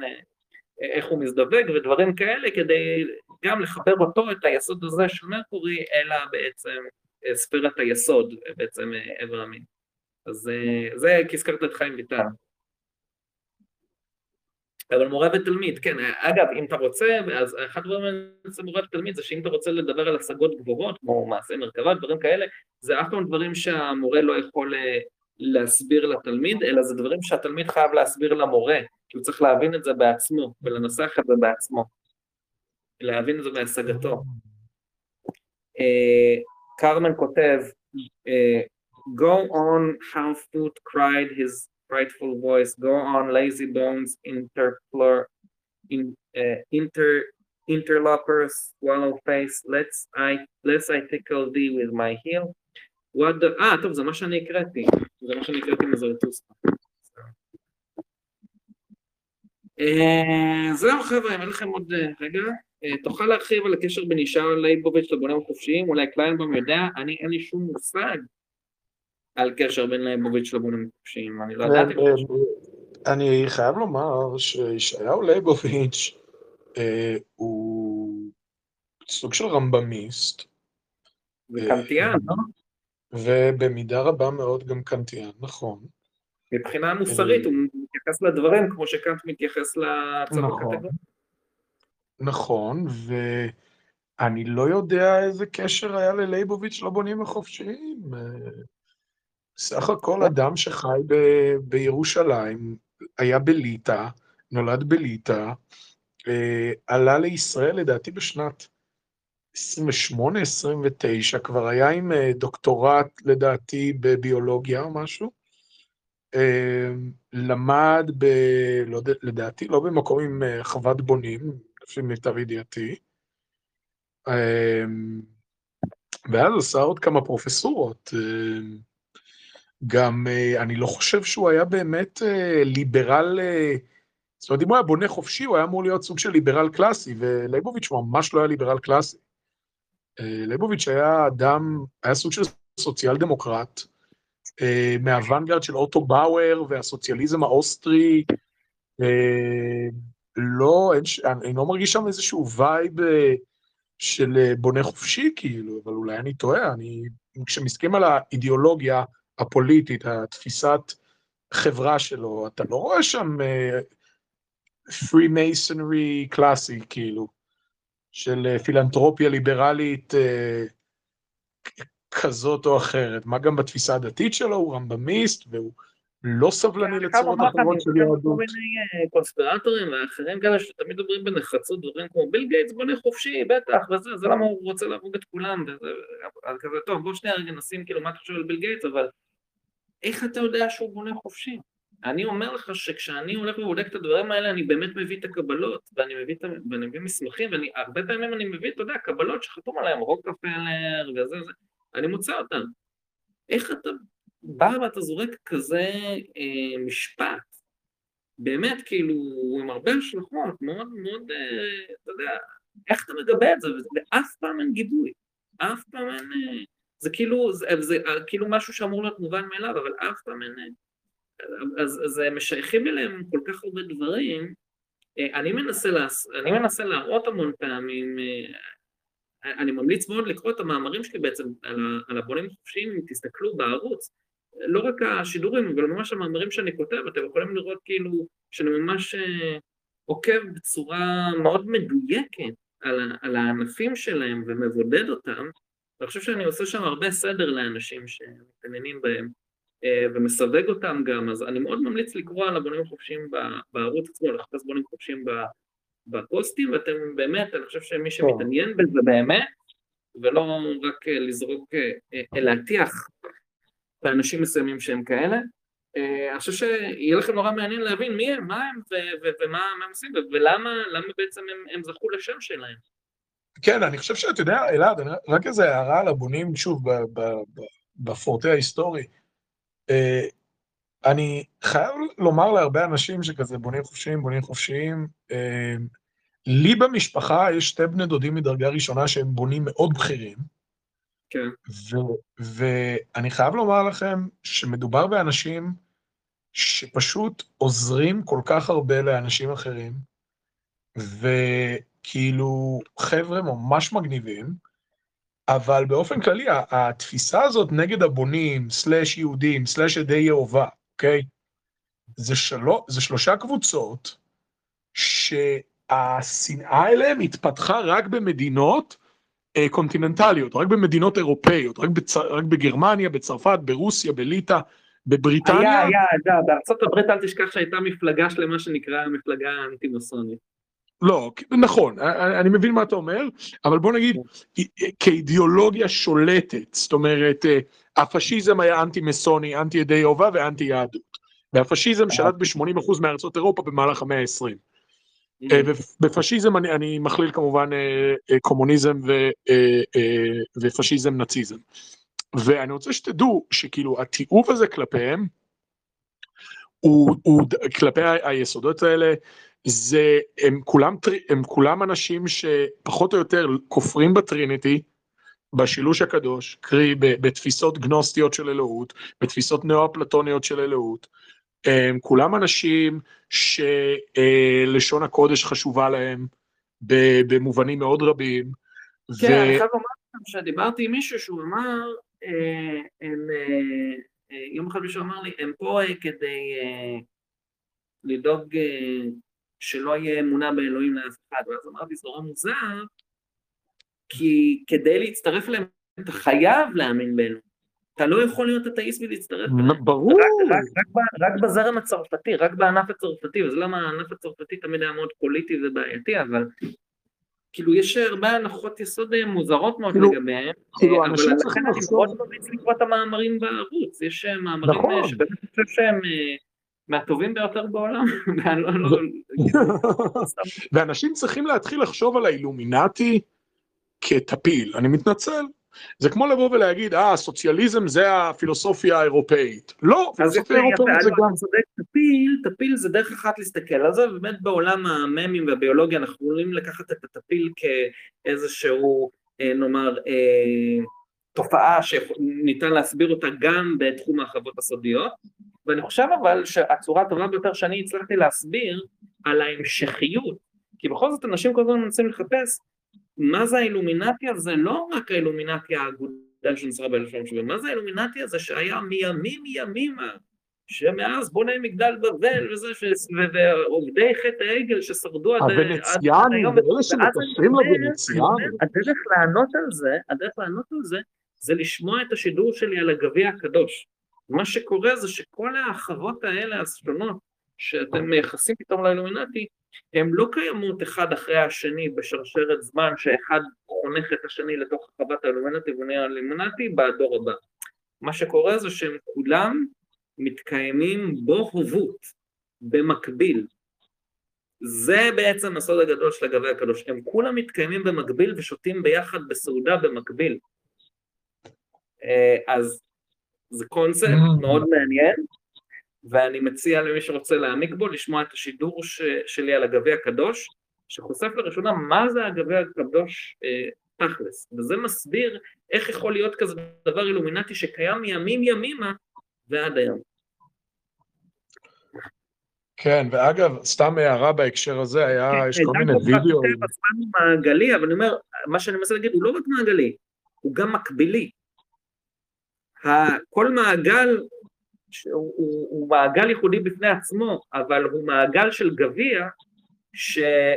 איך הוא מזדווג ודברים כאלה כדי גם לחבר אותו, את היסוד הזה של מרקורי, אלא בעצם ספירת היסוד, בעצם איבר המין. אז זה כי הזכרת את חיים ויטל. אבל מורה ותלמיד, כן, אגב, אם אתה רוצה, אז אחד הדברים אצל מורה ותלמיד זה שאם אתה רוצה לדבר על השגות גבוהות, כמו מעשי מרכבה, דברים כאלה, זה אף פעם דברים שהמורה לא יכול אה, להסביר לתלמיד, אלא זה דברים שהתלמיד חייב להסביר למורה, כי הוא צריך להבין את זה בעצמו, ולנסח את זה בעצמו, להבין את זה בהשגתו. אה, קרמן כותב, אה, Go on how foot cried his frightful voice, go on, lazy bones, interplor, in, uh, inter, interlopers, swallow face, let's I, let's I tickle thee with my heel. What the, אה, טוב, זה מה שאני הקראתי, זה מה שאני הקראתי מזרטוסקה. זהו חבר'ה, אם אין לכם עוד רגע, תוכל להרחיב על הקשר בין אישה לייבוביץ' לבונים החופשיים, אולי קליינבום יודע, אני אין לי שום מושג. על קשר בין ליבוביץ' לבונים חופשיים, אני לא ידעתי. אני חייב לומר שישעיהו ליבוביץ' אה, הוא סוג של רמב"מיסט. וקנטיאן, לא? ובמידה רבה מאוד גם קנטיאן, נכון. מבחינה מוסרית הוא מתייחס לדברים כמו שקאנט מתייחס לצו נכון. נכון, ואני לא יודע איזה קשר היה ללייבוביץ' לבונים החופשיים. סך הכל אדם שחי ב- בירושלים, היה בליטא, נולד בליטא, אה, עלה לישראל לדעתי בשנת 28-29, כבר היה עם אה, דוקטורט לדעתי בביולוגיה או משהו. אה, למד ב... לא, לדעתי לא במקום עם אה, אחוות בונים, לפי מיטב ידיעתי. אה, ואז עשה עוד כמה פרופסורות. אה, גם אה, אני לא חושב שהוא היה באמת אה, ליברל, אה, זאת אומרת, אם הוא היה בונה חופשי, הוא היה אמור להיות סוג של ליברל קלאסי, ולייבוביץ' ממש לא היה ליברל קלאסי. לייבוביץ' היה אדם, היה סוג של סוציאל דמוקרט, מהאוונגרד של אוטו באוור והסוציאליזם האוסטרי. לא, אני לא מרגיש שם איזשהו vibe של בונה חופשי, כאילו, אבל אולי אני טועה, אני, כשמסתכלים על האידיאולוגיה, הפוליטית, התפיסת חברה שלו, אתה לא רואה שם free uh, masonry קלאסי, כאילו, של uh, פילנטרופיה ליברלית uh, כזאת או אחרת. מה גם בתפיסה הדתית שלו, הוא רמב"מיסט, והוא לא סבלני לצורות אחרות של יהדות. כל מיני קונספירטורים ואחרים כאלה שתמיד מדברים בנחרצות, דברים כמו ביל גייטס בונה חופשי, בטח, וזה, זה למה הוא רוצה להרוג את כולם, וזה, כזה, טוב, בוא שנייה רגע נשים כאילו מה אתה חושב על ביל גייטס, אבל איך אתה יודע שהוא בונה חופשי? אני אומר לך שכשאני הולך ובודק את הדברים האלה, אני באמת מביא את הקבלות, ואני מביא, את, ואני מביא מסמכים, והרבה פעמים אני מביא, אתה יודע, קבלות שחתום עליהם, רוקפלר וזה וזה, אני מוצא אותם. איך אתה בא ואתה זורק כזה אה, משפט, באמת, כאילו, עם הרבה השלכות, מאוד מאוד, אה, אתה יודע, איך אתה מגבה את זה, ואף פעם אין גיבוי, אף פעם אין... אה, זה כאילו, זה, זה זה כאילו משהו שאמור להיות מובן מאליו, אבל אף פעם אין... אז, אז הם משייכים אליהם כל כך הרבה דברים. אה, אני מנסה, לה, אני מנסה להראות המון פעמים, אה, אני ממליץ מאוד לקרוא את המאמרים שלי בעצם על הבונים החופשיים, אם תסתכלו בערוץ, לא רק השידורים, אבל ממש המאמרים שאני כותב, אתם יכולים לראות כאילו שאני ממש אה, עוקב בצורה מאוד מדויקת על, על הענפים שלהם ומבודד אותם, ואני חושב שאני עושה שם הרבה סדר לאנשים שמתעניינים בהם אה, ומסווג אותם גם, אז אני מאוד ממליץ לקרוא על הבונים החופשיים בערוץ עצמו, לחפש בונים חופשיים בפוסטים, ואתם באמת, אני חושב שמי שמתעניין בזה באמת, ולא רק לזרוק, להטיח באנשים מסוימים שהם כאלה, אני חושב שיהיה לכם נורא מעניין להבין מי הם, מה הם ומה הם עושים ולמה בעצם הם זכו לשם שלהם. כן, אני חושב שאתה יודע, אלעד, רק איזה הערה על הבונים, שוב, בפורטה ההיסטורי. אה, אני חייב לומר להרבה אנשים שכזה בונים חופשיים, בונים חופשיים, אה, לי במשפחה יש שתי בני דודים מדרגה ראשונה שהם בונים מאוד בכירים. כן. ואני חייב לומר לכם שמדובר באנשים שפשוט עוזרים כל כך הרבה לאנשים אחרים, וכאילו חבר'ה ממש מגניבים, אבל באופן כללי התפיסה הזאת נגד הבונים, סלאש יהודים, סלאש עדי יהובה, אוקיי? זה, שלו, זה שלושה קבוצות שהשנאה אליהם התפתחה רק במדינות קונטיננטליות, רק במדינות אירופאיות, רק, בצ... רק בגרמניה, בצרפת, ברוסיה, בליטא, בבריטניה. היה, היה, היה, בארצות הברית אל תשכח שהייתה מפלגה שלמה שנקרא מפלגה אנטי-מסונית. לא, נכון, אני מבין מה אתה אומר, אבל בוא נגיד, כאידיאולוגיה שולטת, זאת אומרת, אה, הפשיזם היה אנטי-מסוני, אנטי-ידי יהובה ואנטי יהדות. והפשיזם שלט ב-80% מארצות אירופה במהלך המאה ה-20. אה, בפשיזם אני, אני מכליל כמובן אה, אה, קומוניזם ו, ופשיזם נאציזם. ואני רוצה שתדעו שכאילו התיעוב הזה כלפיהם, הוא, הוא כלפי היסודות האלה, זה, הם כולם, הם כולם אנשים שפחות או יותר כופרים בטריניטי, בשילוש הקדוש, קרי בתפיסות גנוסטיות של אלוהות, בתפיסות נאו-אפלטוניות של אלוהות, הם כולם אנשים שלשון הקודש חשובה להם במובנים מאוד רבים. כן, ו... אני חייב לומר לכם שדיברתי עם מישהו שהוא אמר, אה, הם, אה, אה, יום אחד מישהו אמר לי, הם פה כדי לדאוג שלא יהיה אמונה באלוהים לאף אחד, ואז אמרתי, זה נורא מוזר, כי כדי להצטרף אליהם אתה חייב להאמין באלוהים. אתה לא יכול להיות אתאיסט ולהצטרף. ברור. רק, רק, רק, רק בזרם הצרפתי, רק בענף הצרפתי, וזה למה הענף הצרפתי תמיד היה מאוד פוליטי ובעייתי, אבל כאילו יש הרבה הנחות יסוד מוזרות מאוד כאילו, לגביהם, כאילו אבל לכן אני מאוד ממליץ לקרוא את המאמרים בערוץ, יש אה, מאמרים נכון. אה, שבאמת אני חושב שהם אה, מהטובים ביותר בעולם. לא, לא, ואנשים צריכים להתחיל לחשוב על האילומינטי כטפיל, אני מתנצל, זה כמו לבוא ולהגיד, אה, סוציאליזם זה הפילוסופיה האירופאית. לא, פילוסופיה האירופאית זה גם... צודק, טפיל, טפיל זה דרך אחת להסתכל על זה, ובאמת בעולם הממים והביולוגיה אנחנו יכולים לקחת את הטפיל כאיזשהו, אה, נאמר, אה, תופעה שניתן להסביר אותה גם בתחום ההרחבות הסודיות, ואני חושב אבל שהצורה הטובה ביותר שאני הצלחתי להסביר על ההמשכיות, כי בכל זאת אנשים כל הזמן מנסים לחפש מה זה האילומינטי הזה? לא רק האילומינטי האגודה שנוצרה ב-1970, מה זה האילומינטי הזה שהיה מימים ימימה, שמאז בוני מגדל בבל וזה, ועובדי חטא העגל ששרדו עד הוונציאנים, ואלה שמקשרים לוונציאנים. הדרך לענות על זה, הדרך לענות על זה, זה לשמוע את השידור שלי על הגביע הקדוש. מה שקורה זה שכל האחרות האלה השונות שאתם מייחסים פתאום לאילומינטי, הן לא קיימות אחד אחרי השני בשרשרת זמן שאחד חונך את השני לתוך חוות האלומינטי ונהיה אלומינטי בדור הבא. מה שקורה זה שהם כולם מתקיימים בו הוות, במקביל. זה בעצם הסוד הגדול של הגבי הקדוש, הם כולם מתקיימים במקביל ושותים ביחד בסעודה במקביל. אה, אז זה קונספט mm. מאוד מעניין, ואני מציע למי שרוצה להעמיק בו לשמוע את השידור ש, שלי על הגביע הקדוש, שחושף לראשונה מה זה הגביע הקדוש אה, תכלס, וזה מסביר איך יכול להיות כזה דבר אילומינטי שקיים מימים ימימה ועד היום. כן, ואגב, סתם הערה בהקשר הזה, היה, כן, יש כל מיני וידאו. הזמן מעגלי, אבל אני אומר, מה שאני מנסה להגיד הוא לא רק מעגלי, הוא גם מקבילי. כל מעגל הוא, הוא מעגל ייחודי בפני עצמו, אבל הוא מעגל של גביע שעושה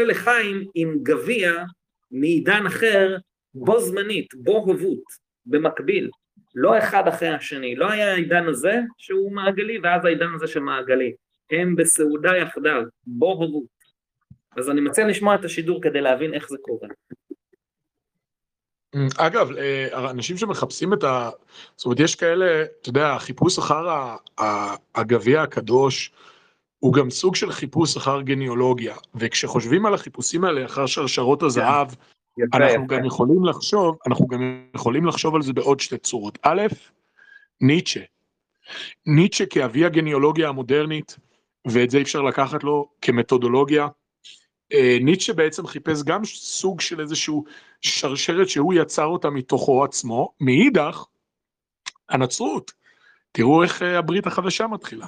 אה, לחיים עם גביע מעידן אחר בו זמנית, בו הוות, במקביל, לא אחד אחרי השני, לא היה העידן הזה שהוא מעגלי ואז העידן הזה שמעגלי, הם בסעודה יחדיו, בו הורות. אז אני מציע לשמוע את השידור כדי להבין איך זה קורה. אגב, אה, אנשים שמחפשים את ה... זאת אומרת, יש כאלה, אתה יודע, החיפוש אחר הגביע הקדוש, הוא גם סוג של חיפוש אחר גניאולוגיה, וכשחושבים על החיפושים האלה אחר שרשרות הזהב, כן. יפה, אנחנו יפה. גם יכולים לחשוב, אנחנו גם יכולים לחשוב על זה בעוד שתי צורות. א', ניטשה. ניטשה כאבי הגניאולוגיה המודרנית, ואת זה אי אפשר לקחת לו כמתודולוגיה. אה, ניטשה בעצם חיפש גם סוג של איזשהו שרשרת שהוא יצר אותה מתוכו עצמו, מאידך, הנצרות. תראו איך אה, הברית החדשה מתחילה.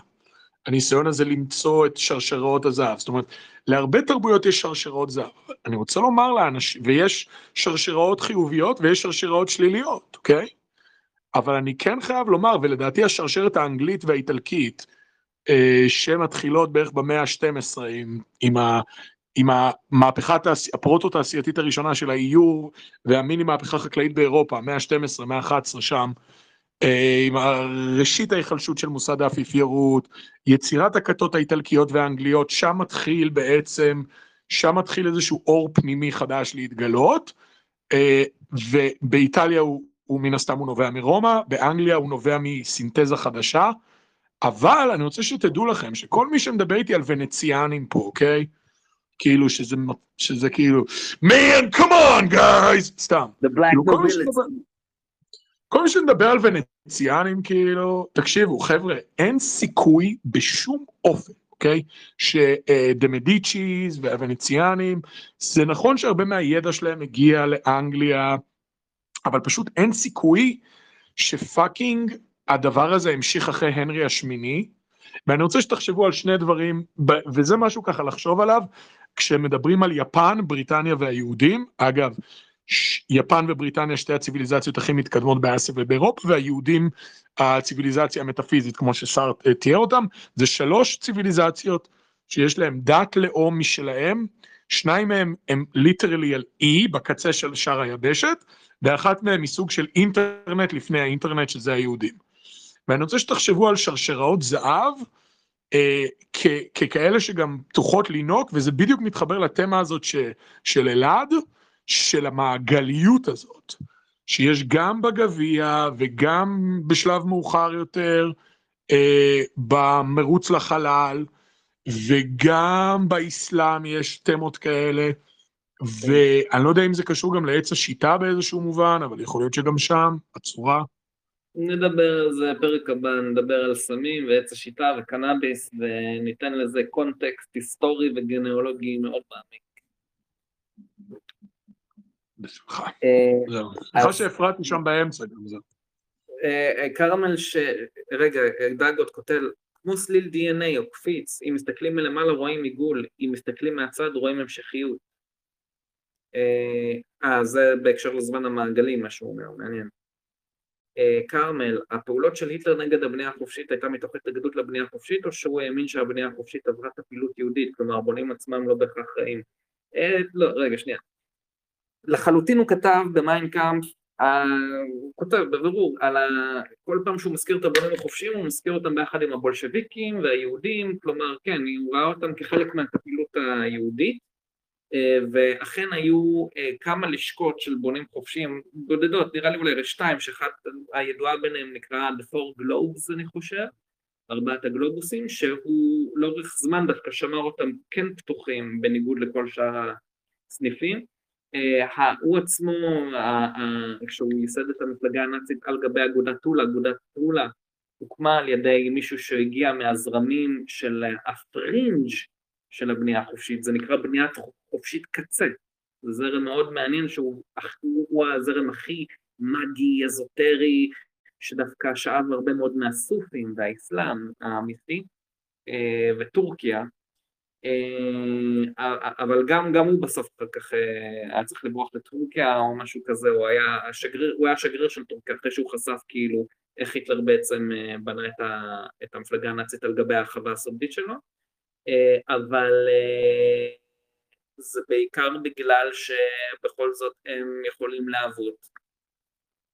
הניסיון הזה למצוא את שרשראות הזהב. זאת אומרת, להרבה תרבויות יש שרשראות זהב. אני רוצה לומר לאנשים, ויש שרשראות חיוביות ויש שרשראות שליליות, אוקיי? אבל אני כן חייב לומר, ולדעתי השרשרת האנגלית והאיטלקית, אה, שמתחילות בערך במאה ה-12 עם, עם, עם המהפכה הפרוטו-תעשייתית הראשונה של האיור והמיני מהפכה חקלאית באירופה, מאה ה-12, מאה ה-11 שם, אה, עם ראשית ההיחלשות של מוסד האפיפיורות, יצירת הכתות האיטלקיות והאנגליות, שם מתחיל בעצם, שם מתחיל איזשהו אור פנימי חדש להתגלות, אה, ובאיטליה הוא, הוא מן הסתם הוא נובע מרומא, באנגליה הוא נובע מסינתזה חדשה, אבל אני רוצה שתדעו לכם שכל מי שמדבר איתי על ונציאנים פה, אוקיי? כאילו שזה, שזה כאילו, man, come on guys, סתם. The black כאילו, כל מי שמדבר על ונציאנים, כאילו, תקשיבו, חבר'ה, אין סיכוי בשום אופן, אוקיי? שדה מדיצ'יז והוונציאנים, זה נכון שהרבה מהידע שלהם הגיע לאנגליה, אבל פשוט אין סיכוי שפאקינג הדבר הזה המשיך אחרי הנרי השמיני, ואני רוצה שתחשבו על שני דברים, וזה משהו ככה לחשוב עליו, כשמדברים על יפן, בריטניה והיהודים, אגב, יפן ובריטניה שתי הציוויליזציות הכי מתקדמות באסיה ובאירופה והיהודים הציוויליזציה המטאפיזית כמו ששר אה, תיאר אותם זה שלוש ציוויליזציות שיש להם דת לאום משלהם שניים מהם הם ליטרלי על אי בקצה של שאר היבשת ואחת מהם היא סוג של אינטרנט לפני האינטרנט שזה היהודים. ואני רוצה שתחשבו על שרשראות זהב אה, ככאלה שגם פתוחות לינוק וזה בדיוק מתחבר לתמה הזאת ש, של אלעד של המעגליות הזאת, שיש גם בגביע וגם בשלב מאוחר יותר אה, במרוץ לחלל, וגם באסלאם יש תמות כאלה, ואני לא יודע אם זה קשור גם לעץ השיטה באיזשהו מובן, אבל יכול להיות שגם שם, הצורה. נדבר על זה פרק הבא, נדבר על סמים ועץ השיטה וקנאביס, וניתן לזה קונטקסט היסטורי וגנאולוגי מאוד מעמיק. בשמחה. אה, זהו. סליחה שהפרעתי שם באמצע גם זה. אה, אה, קרמל ש... רגע, דאגות כותב, כמו סליל DNA או קפיץ, אם מסתכלים מלמעלה רואים עיגול, אם מסתכלים מהצד רואים המשכיות. אה, זה בהקשר לזמן המעגלים, מה שהוא אומר, מעניין. כרמל, הפעולות של היטלר נגד הבנייה החופשית הייתה מתוך התנגדות לבנייה החופשית, או שהוא האמין שהבנייה החופשית עברה את הפעילות יהודית, כלומר הבונים עצמם לא בהכרח רעים? לא, רגע, שנייה. לחלוטין הוא כתב במיינקאמפ, הוא כותב בבירור, על ה... כל פעם שהוא מזכיר את הבונים החופשיים הוא מזכיר אותם ביחד עם הבולשביקים והיהודים, כלומר כן, הוא ראה אותם כחלק מהפעילות היהודית אה, ואכן היו אה, כמה לשכות של בונים חופשיים בודדות, נראה לי אולי שתיים, שאחת הידועה ביניהם נקרא The Four Globes אני חושב, ארבעת הגלובוסים, שהוא לאורך זמן דווקא שמר אותם כן פתוחים בניגוד לכל שאר הסניפים. אה, הוא עצמו, כשהוא ייסד את המפלגה הנאצית על גבי אגודת טולה, אגודת טולה הוקמה על ידי מישהו שהגיע מהזרמים של הפרינג' של הבנייה החופשית, זה נקרא בנייה חופשית קצה, זה זרם מאוד מעניין שהוא הוא הזרם הכי מגי, אזוטרי, שדווקא שאב הרבה מאוד מהסופים והאסלאם האמיתי, אה, וטורקיה, אה, אבל גם, גם הוא בסוף אחר כך אה, היה צריך לברוח לטורקיה או משהו כזה, הוא היה שגריר, הוא היה שגריר של טורקיה אחרי שהוא חשף כאילו איך היטלר בעצם בנה את, ה, את המפלגה הנאצית על גבי ההרחבה הסודית שלו, אבל זה בעיקר בגלל שבכל זאת הם יכולים להוות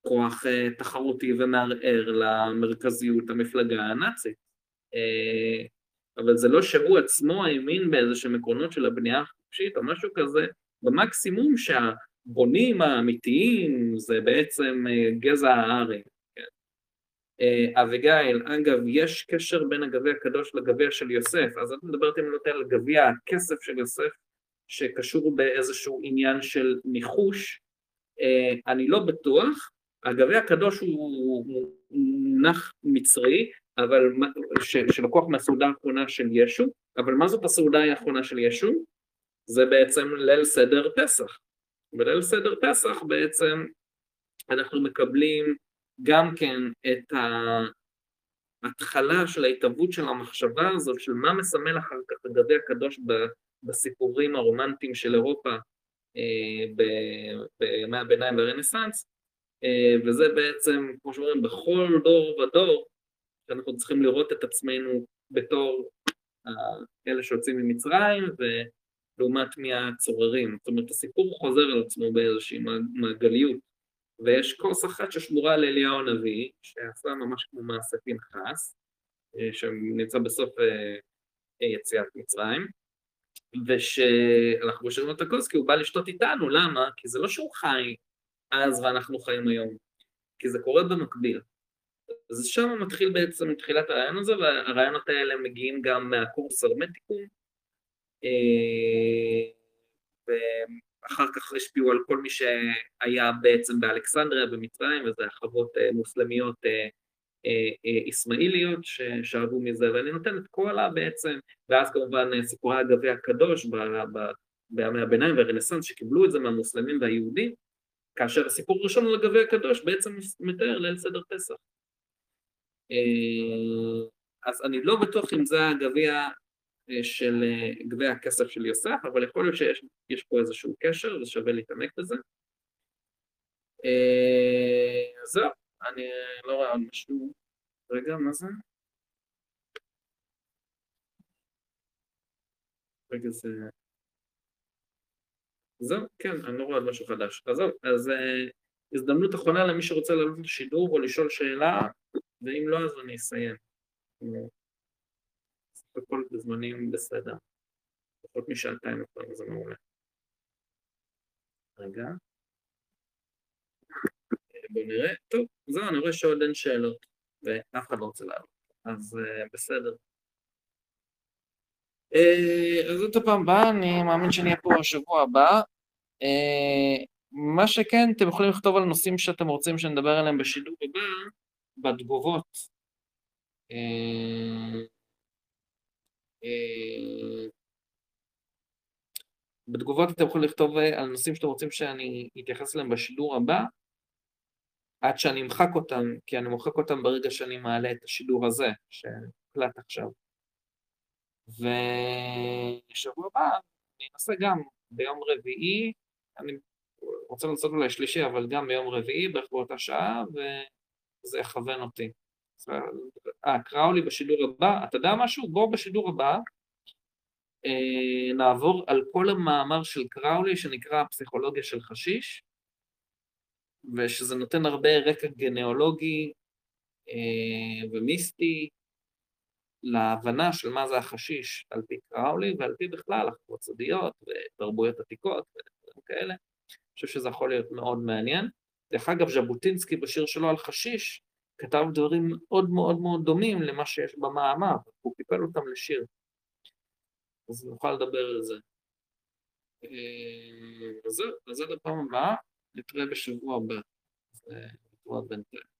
כוח תחרותי ומערער למרכזיות המפלגה הנאצית. אבל זה לא שהוא עצמו האמין באיזה שהם עקרונות של הבנייה החופשית או משהו כזה, במקסימום שהבונים האמיתיים זה בעצם אה, גזע הארי. כן. אה, אביגיל, אגב, יש קשר בין הגביע הקדוש לגביע של יוסף, אז את מדברת אם נותן על גביע הכסף של יוסף, שקשור באיזשהו עניין של ניחוש, אה, אני לא בטוח, הגביע הקדוש הוא מונח מצרי, אבל ש, שלקוח מהסעודה האחרונה של ישו, אבל מה זאת הסעודה האחרונה של ישו? זה בעצם ליל סדר פסח. בליל סדר פסח בעצם אנחנו מקבלים גם כן את ההתחלה של ההתהוות של המחשבה הזאת של מה מסמל אחר כך הגביע הקדוש בסיפורים הרומנטיים של אירופה אה, בימי הביניים והרנסאנס, אה, וזה בעצם, כמו שאומרים, בכל דור ודור, שאנחנו צריכים לראות את עצמנו בתור אלה שיוצאים ממצרים, ולעומת מי הצוררים. זאת אומרת, הסיפור חוזר על עצמו באיזושהי מעגליות, ויש כוס אחת ששמורה לאליהו הנביא, שעשה ממש כמו מעשה פנחס, אה, שנמצא בסוף יציאת מצרים, ושאנחנו משאירים את הכוס כי הוא בא לשתות איתנו, למה? כי זה לא שהוא חי אז ואנחנו חיים היום, כי זה קורה במקביל. אז שם מתחיל בעצם תחילת הרעיון הזה, והרעיונות האלה מגיעים גם מהקורס הרמטיקום, אה, ואחר כך השפיעו על כל מי שהיה בעצם באלכסנדריה במצרים, וזה חוות אה, מוסלמיות אסמאעיליות אה, ששאבו מזה, ואני נותן את כל ה... בעצם, ואז כמובן סיפורי הגביע הקדוש בימי הביניים והרנסאנס שקיבלו את זה מהמוסלמים והיהודים, כאשר הסיפור הראשון על הגביע הקדוש בעצם מתאר ליל סדר פסח. אה, אז אני לא בטוח אם זה הגביע אה, של גביע הכסף של יוסף, אבל יכול להיות שיש פה איזשהו קשר ושווה להתעמק בזה. זהו, אני לא רואה עוד משהו. רגע, מה זה? רגע, זה... זהו, כן, אני לא רואה עוד משהו חדש. אז זהו, אז uh, הזדמנות אחרונה למי שרוצה לעלות לשידור או לשאול שאלה, ואם לא, אז אני אסיים. הכל בזמנים בסדר. פחות משעתיים הפעם, זה מעולה. רגע. בואו נראה. טוב, זהו, אני רואה שעוד אין שאלות, ואף אחד לא רוצה לעלות, אז uh, בסדר. Uh, אז זאת הפעם הבאה, אני מאמין שאני אהיה פה בשבוע הבא. Uh, מה שכן, אתם יכולים לכתוב על נושאים שאתם רוצים שנדבר עליהם בשידור הבא, בתגובות. בתגובות אתם יכולים לכתוב על נושאים שאתם רוצים שאני אתייחס אליהם בשידור הבא, עד שאני אמחק אותם, כי אני מוחק אותם ברגע שאני מעלה את השידור הזה, שהקלט עכשיו. ושבוע הבא אני אנסה גם ביום רביעי, אני רוצה לעשות אולי שלישי, אבל גם ביום רביעי, בערך באותה שעה, וזה יכוון אותי. אה, קראו לי בשידור הבא, אתה יודע משהו? בוא בשידור הבא אה, נעבור על כל המאמר של קראולי שנקרא פסיכולוגיה של חשיש, ושזה נותן הרבה רקע גנאולוגי אה, ומיסטי להבנה של מה זה החשיש על פי קראולי ועל פי בכלל החברות סודיות ותרבויות עתיקות ודברים כאלה. אני חושב שזה יכול להיות מאוד מעניין. דרך אגב, ז'בוטינסקי בשיר שלו על חשיש כתב דברים מאוד מאוד מאוד דומים למה שיש במאמר, הוא קיפל אותם לשיר. אז נוכל לדבר על זה. אה, אז זהו, אז עד הפעם הבאה. נתראה בשבוע הבא. אז להתראות בינתיים.